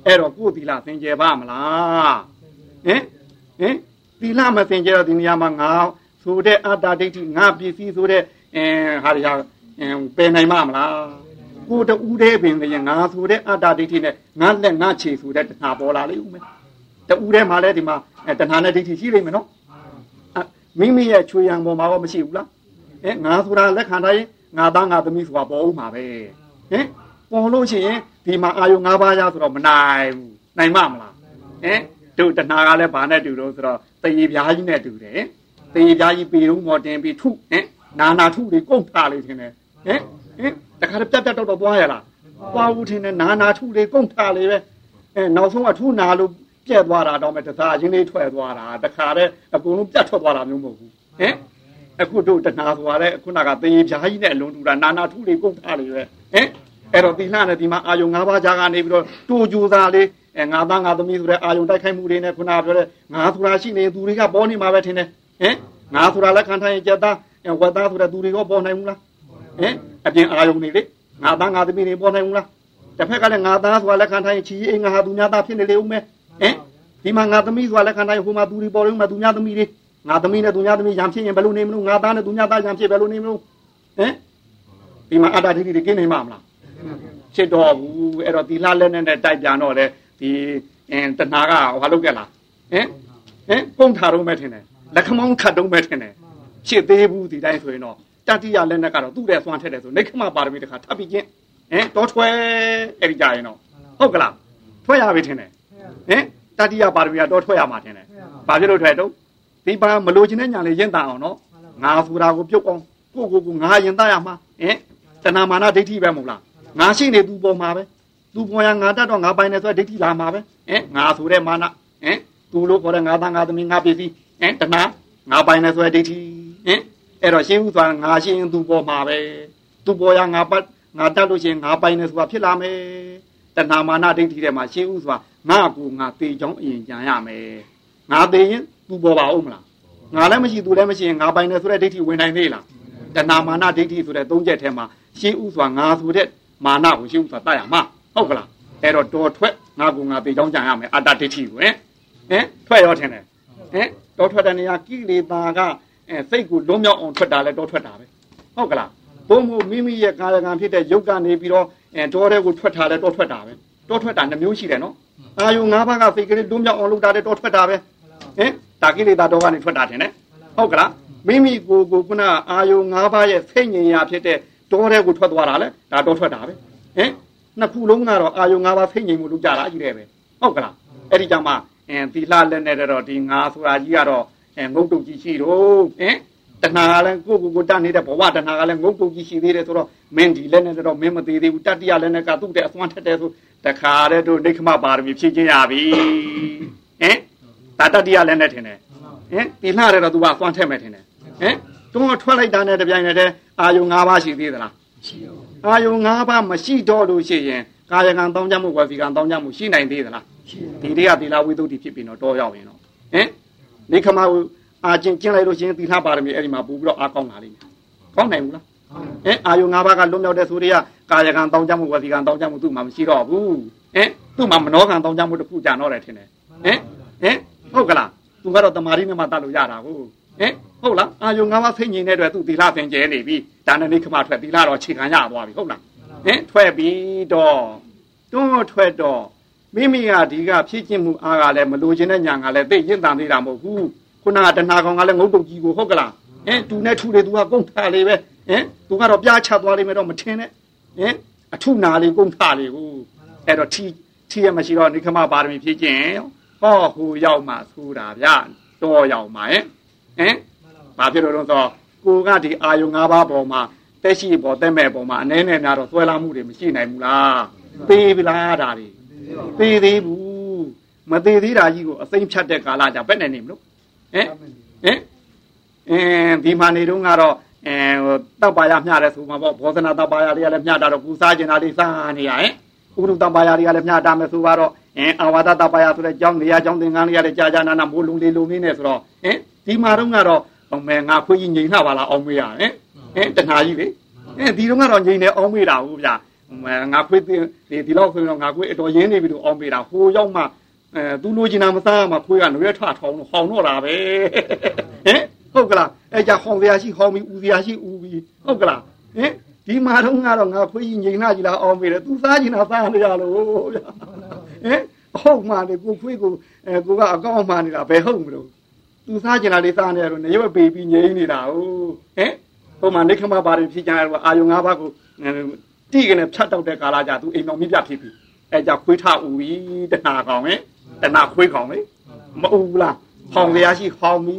အဲ့တော့ကိုယ်သီလသင်ကျဲပါမလားဟင်ဟင်သီလမသင်ကျဲတော့ဒီနေရာမှာငါဆိုတဲ့အတ္တဒိဋ္ဌိငါပစ္စည်းဆိုတဲ့အဲဟာတွေဟာပယ်နိုင်မှာမလားကိုတူးတဲ့ပင်ကငါဆိုတဲ့အတ္တဒိဋ္ဌိနဲ့ငါလက်ငါခြေဆိုတဲ့တဏှာပေါ်လာလိမ့်ဦးမယ်တူးတဲ့မှာလဲဒီမှာတဏှာနဲ့ဒိဋ္ဌိရှိလိမ့်မယ်နော် မိမိရဲ့ချွေရံပေါ်မှာတော့မရှိဘူးလားအဲငါဆိုတာလက်ခံတိုင်းငါသားငါသမီးဆိုတာပေါ်ဦးမှာပဲဟင်ပေါ်လို့ရှိရင်ဒီမှာအာယုံ၅ပါးရဆိုတော့မနိုင်ဘူးနိုင်မမလားဟင်တို့တဏှာကလည်းဘာနဲ့တူတော့ဆိုတော့တရေပြားကြီးနဲ့တူတယ်တရေပြားကြီးပေတော့မော်တင်ပြီးထုဟင်နာနာထုတွေကုန်ထားလေထင်တယ်ဟင်ဟင်တခါတော့ပြတ်ပြတ်တော့တော့သွားရလားသွားဘူးထင်တယ်နာနာထုတွေကုန်ထားလေပဲအဲနောက်ဆုံးအထုနာလို့ ပြက်သွားတာတော့မဲ့တစားချင်းလေးထွက်သွားတာတခါတည်းအကုန်လုံးပြတ်ထွက်သွားတာမျိုးမဟုတ်ဘူးဟင်အခုတို့တဏှာဆိုတာလေခုနကသေပြားကြီးနဲ့အလုံးတူတာနာနာထုတွေကုန်ထားလေပဲဟင်အဲ့တော့ဒီလှနဲ့ဒီမှာအာယုံ၅ပါးကြားကနေပြီးတော့တူကြူသားလေးအဲငါသားငါသမီးဆိုတဲ့အာယုံတိုက်ခိုက်မှုတွေနဲ့ခုနကပြောတဲ့ငါဆိုတာရှိနေသူတွေကပေါ်နေမှာပဲထင်တယ်ဟင်ငါဆိုတာလက်ခံထားရင်ကြက်သားဝက်သားဆိုတဲ့သူတွေကပေါ်နိုင်ဘူးလားဟင်အပြင်အာယုံတွေလေငါသားငါသမီးတွေပေါ်နိုင်ဘူးလားတစ်ဖက်ကလည်းငါသားဆိုတာလက်ခံထားရင်ချီအေးငါဟာသူများသားဖြစ်နေလေဦးမယ် ဟင်ဒီမှာငါသမီးဆိုတာလက်ခံတိုင်းဟိုမှာသူတွေပေါ်လို့မှသူများသမီးတွေငါသမီးနဲ့သူများသမီးရံဖြစ်ရင်ဘယ်လိုနေမလို့ငါသားနဲ့သူများသားရံဖြစ်ဘယ်လိုနေမလို့ဟင်ဒီမှာအတ္တဒိဋ္ဌိတွေကင်းနိုင်မှာမလားဖြစ်တော့ဘူးအဲ့တော့ဒီလှလက်နဲ့တိုက်ပြန်တော့လေဒီအင်းတဏှာကဟာလုပ်ကြလားဟင်ဟင်ပုံထားတော့မဲ့ထင်တယ်လက်ခမောင်းခတ်တော့မဲ့ထင်တယ်ဖြစ်သေးဘူးဒီတိုင်းဆိုရင်တော့တတိယလက်နဲ့ကတော့သူ့တဲ့သွမ်းထက်တယ်ဆိုနေခမပါရမီတခါထပ်ပြီးချင်းဟင်တော့ထွဲအဲ့ဒီကြရင်တော့ဟုတ်ကလားထွဲရပြီထင်တယ် ဟင်တတိယပါရမီကတော့ထွက်ရမှာထင်တယ်။ဘာဖြစ်လို့ထွက်တော့ဒီပါမလိုချင်တဲ့ညာလေးရင့်တာအောင်နော်။ငါဆိုတာကိုပြုတ်အောင်ကိုကိုကိုငါရင်သားရမှာဟင်တဏမာနဒိဋ္ဌိပဲမဟုတ်လား။ငါရှိနေသူပေါ်မှာပဲ။သူပေါ်ရငါတတ်တော့ငါပိုင်နေဆိုဒိဋ္ဌိလာမှာပဲ။ဟင်ငါဆိုတဲ့မာနဟင်သူလို့ခေါ်တဲ့ငါသားငါသမီးငါပစ္စည်းဟင်တဏငါပိုင်နေဆိုဒိဋ္ဌိဟင်အဲ့တော့ရှင်းဥစွာငါရှင်းသူပေါ်မှာပဲ။သူပေါ်ရငါပတ်ငါတတ်လို့ရှိရင်ငါပိုင်နေဆိုတာဖြစ်လာမယ်။တဏမာနဒိဋ္ဌိထဲမှာရှင်းဥစွာ ငါကူငါသေချောင်းအရင်ကြံရမယ်ငါသေရင်သူပေါ်ပါဦးမလားငါလည်းမရှိသူလည်းမရှိရင်ငါပိုင်တယ်ဆိုတဲ့ဒိဋ္ဌိဝင်နိုင်သေးလားတဏမာနဒိဋ္ဌိဆိုတဲ့သုံးချက်ထဲမှာရှင်းဥစွာငါဆိုတဲ့မာနကိုရှင်းဥစွာတတ်ရမှာဟုတ်ကလားအဲ့တော့တော်ထွက်ငါကူငါသေချောင်းကြံရမယ်အတ္တဒိဋ္ဌိကိုဟင်ဟင်ထွက်ရောထင်တယ်ဟင်တော်ထွက်တဲ့နေရာကိလေသာကအဲစိတ်ကိုလုံးမြောက်အောင်ထွက်တာလဲတော်ထွက်တာပဲဟုတ်ကလားဘုံမို့မိမိရဲ့ကာယကံဖြစ်တဲ့ယုတ်ကနေပြီးတော့အဲတော်တဲ့ကိုထွက်တာလဲတော်ထွက်တာပဲ တော်ထွက်တာနှမျိုးရှိတယ်နော်အာယု၅ပါးကစိတ်ကလေးတွန်းမြောက်အောင်လုပ်တာတဲ့တော့ထွက်တာပဲဟင်တာကိလေသာတော့ကနေထွက်တာတင်တယ်ဟုတ်ကလားမိမိကိုယ်ကိုခုနအာယုံ၅ပါးရဲ့စိတ်ငြိမ်ရာဖြစ်တဲ့တောထဲကိုထွက်သွားတာလေဒါတော့ထွက်တာပဲဟင်နှစ်ခုလုံးကတော့အာယုံ၅ပါးစိတ်ငြိမ်မှုလုပ်ကြတာကြီးတယ်ပဲဟုတ်ကလားအဲ့ဒီကြောင့်မှအင်းသီလလက်နဲ့တော့ဒီငါဆိုတာကြီးကတော့အဲငုတ်တုတ်ကြီးရှိတော့ဟင် တဏှာကလည်းကိုကိုကိုတတ်နေတဲ့ဘဝတဏှာကလည်းငုတ်တုတ်ကြီးရှိသေးတယ်ဆိုတော့မင်းဒီလက်နဲ့တော့မင်းမသေးသေးဘူးတတ္တိယလက်နဲ့ကသူ့တဲ့အစွမ်းထက်တယ်ဆိုတခါတည်းတို့ဒိဋ္ဌမပါရမီဖြည့်ချင်းရပြီဟင်တတ္တိယလက်နဲ့ထင်တယ်ဟင်ဒီလှရဲတော့ तू ကအစွမ်းထက်မယ်ထင်တယ်ဟင်တွန်းထွက်လိုက်တာနဲ့တပြိုင်နက်တည်းအာယုံ၅ပါးရှိသေးသလားမရှိတော့အာယုံ၅ပါးမရှိတော့လို့ရှိရင်ကာယကံတောင်းကြမှုဝစီကံတောင်းကြမှုရှိနိုင်သေးသလားဒီတွေကသီလဝိသုဒ္ဓိဖြစ်ပြီးတော့တောရောက်ရင်တော့ဟင်နေခမ အာကျင်ကျင်လိုက်လို့ရှိရင်သီလပါရမီအဲ့ဒီမှာပူပြီးတော့အားကောင်းလာလိမ့်မယ်ကောင်းနိုင်ဘူးလားဟင်အာယုံ၅ပါးကလွတ်မြောက်တဲ့ဆိုတွေကကာယကံတောင်းကြမှုဝစီကံတောင်းကြမှုသူ့မှာမရှိတော့ဘူးဟင်သူ့မှာမနောကံတောင်းကြမှုတစ်ခုကြာတော့တယ်ထင်တယ်ဟင်ဟင်ဟုတ်ကလားသူကတော့တမာရီနဲ့မှတတ်လို့ရတာကိုဟင်ဟုတ်လားအာယုံငါးပါးဖိတ်ငိမ့်တဲ့အတွက်သူသီလသင်ကျဲနေပြီဒါနဲ့နိခမထွက်သီလတော့ခြေခံရသွားပြီဟုတ်လားဟင်ထွက်ပြီးတော့တွန်းထွက်တော့မိမိကဒီကဖြစ်ခြင်းမှုအားကလည်းမလိုချင်တဲ့ညာကလည်းသိရင့်တန်သေးတာမဟုတ်ဘူး ခုနကတဏှာကောင်ကလည်းငုတ်တုတ်ကြီးကိုဟုတ်ကလားဟင်သူနဲ့ထူလေသူကကုန်ထားလေပဲဟင်သူကတော့ပြားချသွားလိမ့်မယ်တော့မထင်နဲ့ဟင်အထုနာလေးကုန်ထားလေကိုအဲ့တော့ထီထီရမရှိတော့နိခမပါရမီဖြစ်ခြင်းဟောဟိုရောက်မှဆိုတာဗျတော်ရောက်မှဟင်ဟင်ဘာဖြစ်လို့တော့ဆိုကိုကဒီအာယုံ၅ပါးပေါ်မှာတက်ရှိပေါ်တက်မဲ့ပေါ်မှာအနည်းနဲ့များတော့ဆွဲလာမှုတွေမရှိနိုင်ဘူးလားသေးပြီလားဒါတွေသေးသေးဘူးမသေးသေးတာကြီးကိုအသိဖြတ်တဲ့ကာလကြဘယ်နဲ့နေမလို့ ဟင်ဟင်အင်းဒီမှာနေတော့ကတော့အဲဟိုတပ်ပါရမျှတယ်ဆိုမှာပေါ့ဘောဇနာတပ်ပါရတွေကလည်းမျှတာတော့ကူစားကျင်တာလေးစားနေရဟင်ဥရုတပ်ပါရတွေကလည်းမျှတာမယ်ဆိုတော့အင်းအာဝါဒတပ်ပါရဆိုတဲ့ကျောင်းနေရာကျောင်းသင်္ကန်းလေးရတဲ့ကြာကြာနာနာမိုးလုံးလေးလုံးလေးနဲ့ဆိုတော့ဟင်ဒီမှာတော့ကတော့အောင်မဲငါခွေးကြီးငိန်လှပါလားအောင်မေးရဟင်ဟင်တဏှာကြီးလေဟင်ဒီတော့ကတော့ငိန်နေအောင်မေးတာဟုတ်ဗျာငါခွေးဒီဒီလောက်ဆိုရင်ငါခွေးအတော်ရင်းနေပြီလို့အောင်မေးတာဟိုရောက်မှ အဲသူလိုချင်တာမစားမှခွေးကလွဲထထောင်းလို့ဟောင်းတော့တာပဲဟင်ဟုတ်ကလားအဲကြဟောင်းစရာရှိဟောင်းပြီးဦးစရာရှိဦးပြီးဟုတ်ကလားဟင်ဒီမှာတော့ငါတော့ငါခွေးကြီးငိန်လာကြီးလားအောင်မေးတယ်သူစားချင်တာစားနေရလို့ဗျာဟင်ဟုတ်မှလေကိုခွေးကိုအဲကိုကအကောင့်မှနေတာဘယ်ဟုတ်မလို့သူစားကျင်တာလေးစားနေရတော့နေရွက်ပေပြီးငြိမ်းနေတာဟုတ်ဟင်ဟိုမှာနေခမပါရင်ဖြစ်ကြရတော့အာယုံ၅ပါးကိုတိကနေဖြတ်တောက်တဲ့ကာလကြသူအိမ်တော်မြပြဖြစ်ပြီအဲကြခွေးထဥပြီးတဏှာကောင်ဟင် တဏှာခွေးကောင်လေမအူဘူးလားဟောင်ရရှိဟောင်ပြီ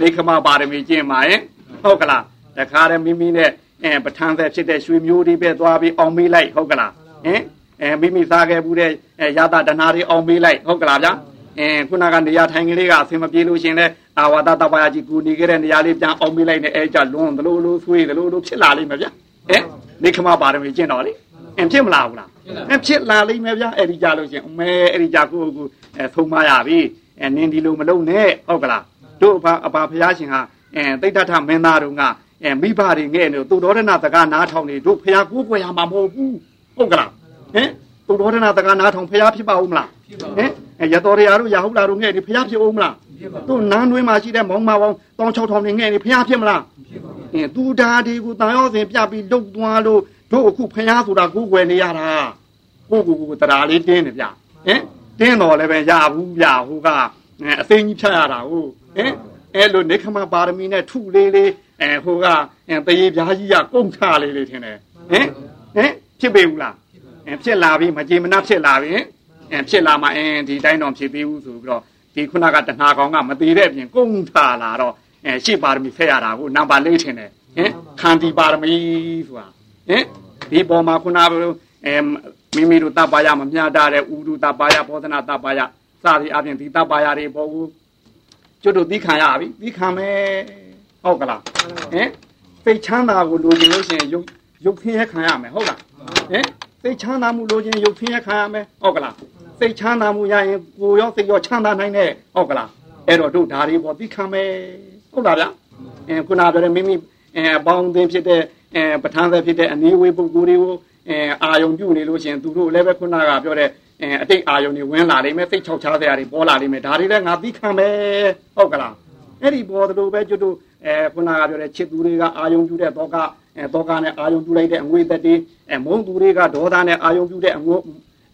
နေခမပါရမီကျင့်ပါရင်ဟုတ်ကလားတခါတည်းမိမိနဲ့အဲပဋ္ဌာန်းသက်ဖြစ်တဲ့ရွှေမျိုးတွေပဲသွားပြီးအောင်မေးလိုက်ဟုတ်ကလားဟင်အဲမိမိစားခဲ့ဘူးတဲ့ရသတဏှာတွေအောင်မေးလိုက်ဟုတ်ကလားဗျာအင်းခုနကနေရာထိုင်ကလေးကအဆင်မပြေလို့ရှင်လဲအာဝါဒတပယာကြီးကူနေခဲ့တဲ့နေရာလေးပြန်အောင်မေးလိုက်နဲ့အဲကြလွန်သလိုလိုဆွေးသလိုလိုဖြစ်လာလိမ့်မယ်ဗျဟဲ့နေခမပါရမီကျင့်တော်လေ အင်းဖြစ်မလားဘူးလားအင်းဖြစ်လာလိမ့်မယ်ဗျအဲ့ဒီကြလို့ရှင်အမဲအဲ့ဒီကြကိုကိုအဲဆုံးမရပြီအဲနင်းဒီလိုမလုံးနဲ့ဟုတ်ကလားတို့အဖအဖဖះရှင်ဟာအဲတိဋ္ဌထမင်းသားတို့ကအဲမိဘတွေငဲ့နေသူတော်ရဏတကနားထောင်နေတို့ဖះကိုးကွယ်ရမှာမဟုတ်ဘူးဟုတ်ကလားဟင်သူတော်ရဏတကနားထောင်ဖះဖြစ်ပါဦးမလားဟင်ရတော်ရရတို့ရဟုတ်လာတို့ငဲ့နေဖះဖြစ်အောင်မလားသူနန်းတွင်းမှာရှိတဲ့မောင်မပေါင်းတောင်း6000နေငဲ့နေဖះဖြစ်မလားအင်းသူဓာဒီကိုတန်ရောစဉ်ပြပြီးလုတ်သွားလို့ တို့အခုဖះဆိုတာကိုယ်ွယ်နေရတာကိုကိုကိုတရားလေးတင်းနေဗျဟင်တင်းတော်လည်းပဲရဘူးဗျဟိုကအသိကြီးဖြတ်ရတာဟုတ်ဟင်အဲ့လိုနေခမပါရမီနဲ့ထုလေးလေးအဲဟိုကတရေပြားကြီးကကုန်းချလေးလေးထင်တယ်ဟင်ဟင်ဖြစ်ပေဘူးလားဖြစ်လာပြီမကြေမနဖြစ်လာပြီဖြစ်လာမှအင်းဒီတိုင်းတော့ဖြစ်ပြီးဘူးဆိုပြီးတော့ဒီခုနကတဏှာကောင်ကမသေးတဲ့အပြင်ကုန်းထာလာတော့အဲရှေ့ပါရမီဆက်ရတာကိုနံပါတ်၄ထင်တယ်ဟင်ခန္တီပါရမီဆိုတာ ဟင်ဒီပေါ်မှာခုနကအဲမိမိတို့တပ္ပါယမမျှတာတဲ့ဥဒုတပ္ပါယဘောဓနာတပ္ပါယစသည်အပြင်ဒီတပ္ပါယတွေပေါ်ဘူးကျွတ်တို့သိခံရပြီသိခံမယ်ဟုတ်ကလားဟင်စိတ်ချမ်းသာကိုလိုချင်လို့ရှိရင်ရုပ်ရုပ်ခင်းရခံရမယ်ဟုတ်လားဟင်စိတ်ချမ်းသာမှုလိုချင်ရုပ်ခင်းရခံရမယ်ဟုတ်ကလားစိတ်ချမ်းသာမှုရရင်ကိုရောစိတ်ရောချမ်းသာနိုင်တယ်ဟုတ်ကလားအဲ့တော့တို့ဓာရီပေါ်သိခံမယ်ဟုတ်လားဗျအဲခုနပြောတဲ့မိမိအဲအပေါင်းအသင်းဖြစ်တဲ့ အဲပဋ္ဌာန်းသက်ဖြစ်တဲ့အနည်းဝေးပုဂ္ဂိုလ်တွေကိုအဲအာယုံပြုနေလို့ရှင်သူတို့လည်းပဲခုနကပြောတဲ့အတိတ်အာယုံတွေဝင်လာလိမ့်မယ်စိတ်ချောက်ချားစရာတွေပေါ်လာလိမ့်မယ်ဒါတွေလည်းငါသိခံမယ်ဟုတ်ကလားအဲ့ဒီပေါ်တို့ပဲကျွတ်တို့အဲခုနကပြောတဲ့ချစ်သူတွေကအာယုံပြုတဲ့တော့ကအဲတော့ကနဲ့အာယုံပြုလိုက်တဲ့အငွေသက်တွေအဲမုန်းသူတွေကဒေါသနဲ့အာယုံပြုတဲ့အငွေ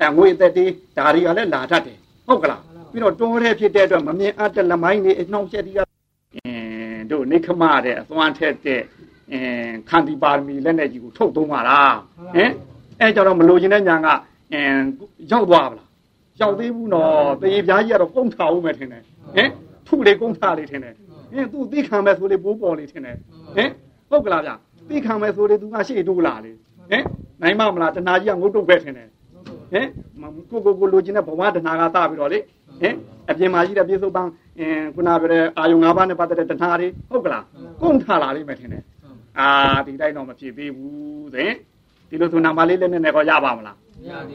အငွေသက်တွေဒါတွေကလည်းလာတတ်တယ်ဟုတ်ကလားပြီးတော့တောထဲဖြစ်တဲ့အတွက်မမြင်အပ်တဲ့လမိုင်းတွေအနှောင့်အယှက်တွေကအင်းတို့နိခမတဲ့အသွမ်းထက်တဲ့ အဲခန္တီပါရမီလက်နဲ့ကြီးကိုထုတ်သုံးပါလားဟင်အဲကြတော့မလိုချင်တဲ့ညာကအဲရောက်သွားပါလားရောက်သေးဘူးနော်တေပြားကြီးကတော့ကုန်းထားဦးမယ်ထင်တယ်ဟင်ထုလေးကုန်းထားလေးထင်တယ်ဟင်သူသိခံမဲ့ဆိုလေးပိုးပေါ်လေးထင်တယ်ဟင်ဟုတ်ကလားဗျသိခံမဲ့ဆိုလေးသူကရှေ့တိုးလာလေဟင်နိုင်မမလားတနာကြီးကငုတ်တုတ်ပဲထင်တယ်ဟင်ကိုကိုကိုလိုချင်တဲ့ဘဝတနာကသပြီးတော့လေဟင်အပြင်မှာရှိတဲ့ပြေစုံပန်းအင်းခုနပြောတဲ့အာယုံ၅ပါးနဲ့ပတ်သက်တဲ့တဏှာတွေဟုတ်ကလားကုန်ထလာလိမ့်မယ်ထင်တယ် အာဒီတိုင်းတော့မဖြစ်သေးဘူးသင်ဒီလိုဆိုနာမလေးလက်နဲ့တော့ရပါမလား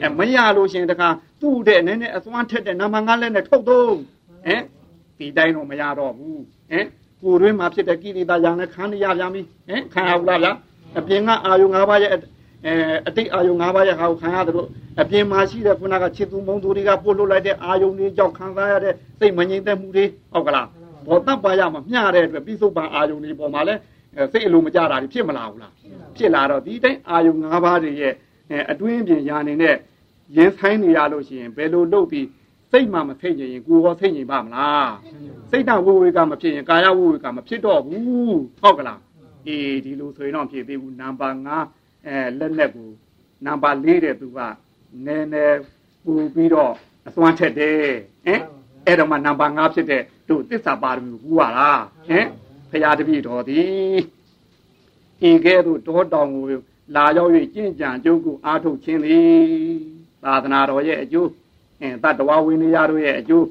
အဲမရလို့ရှင်တခါသူ့တဲ့နည်းနည်းအစွမ်းထက်တဲ့နာမငါလက်နဲ့ထုတ်သုံးဟင်ဒီတိုင်းတော့မရတော့ဘူးဟင်ကိုယ်တွင်းမှာဖြစ်တဲ့ကိလေသာយ៉ាងနဲ့ခံရပြန်ပြီဟင်ခံရဘူးလားဗျာအပြင်ကအာယုံ၅ပါးရဲ့အဲအတိတ်အာယုံ၅ပါးရဲ့ဟာကိုခံရတယ်လို့အပြင်မှာရှိတဲ့ခုနကချစ်သူမုန်းသူတွေကပို့လွတ်လိုက်တဲ့အာယုံတွေကြောင့်ခံစားရတဲ့စိတ်မငြိမ်သက်မှုတွေဟုတ်ကလားဘောတတ်ပါရမှာမျှတဲ့အတွက်ပြိစုံပန်အာယုံတွေပေါ်မှာလဲ စိတ်အလိုမကြတာတွေဖြစ်မလာဘူးလားဖြစ်လာတော့ဒီတိုင်းအာယုံ၅ပါးတွေရဲ့အတွင်းပြင်ယာနေတဲ့ရင်ဆိုင်နေရလို့ရှိရင်ဘယ်လိုလုပ်ပြီးစိတ်မှမဖိတ်ရင်ကိုယ်ရောဖိတ်ရင်ပါမလားစိတ်တဝိဝေကမဖြစ်ရင်ကာယဝိဝေကမဖြစ်တော့ဘူးဟုတ်ကလားအေးဒီလိုဆိုရင်တော့ဖြစ်သေးဘူးနံပါတ်5အဲလက်လက်ကိုနံပါတ်4တဲ့သူကနည်းနည်းပူပြီးတော့အစွမ်းထက်တယ်ဟင်အဲ့တော့မှနံပါတ်5ဖြစ်တဲ့တို့သစ္စာပါရမီကိုကူရလားဟင် ဖရာတပည့်တော်သည်ဤကဲ့သို့တောတောင်ကိုလာရောက်၍ကျင့်ကြံကြုတ်ကိုအားထုတ်ခြင်းသည်သာသနာတော်ရဲ့အကျိုးအဲတတဝဝိနည်းတို့ရဲ့အကျိုး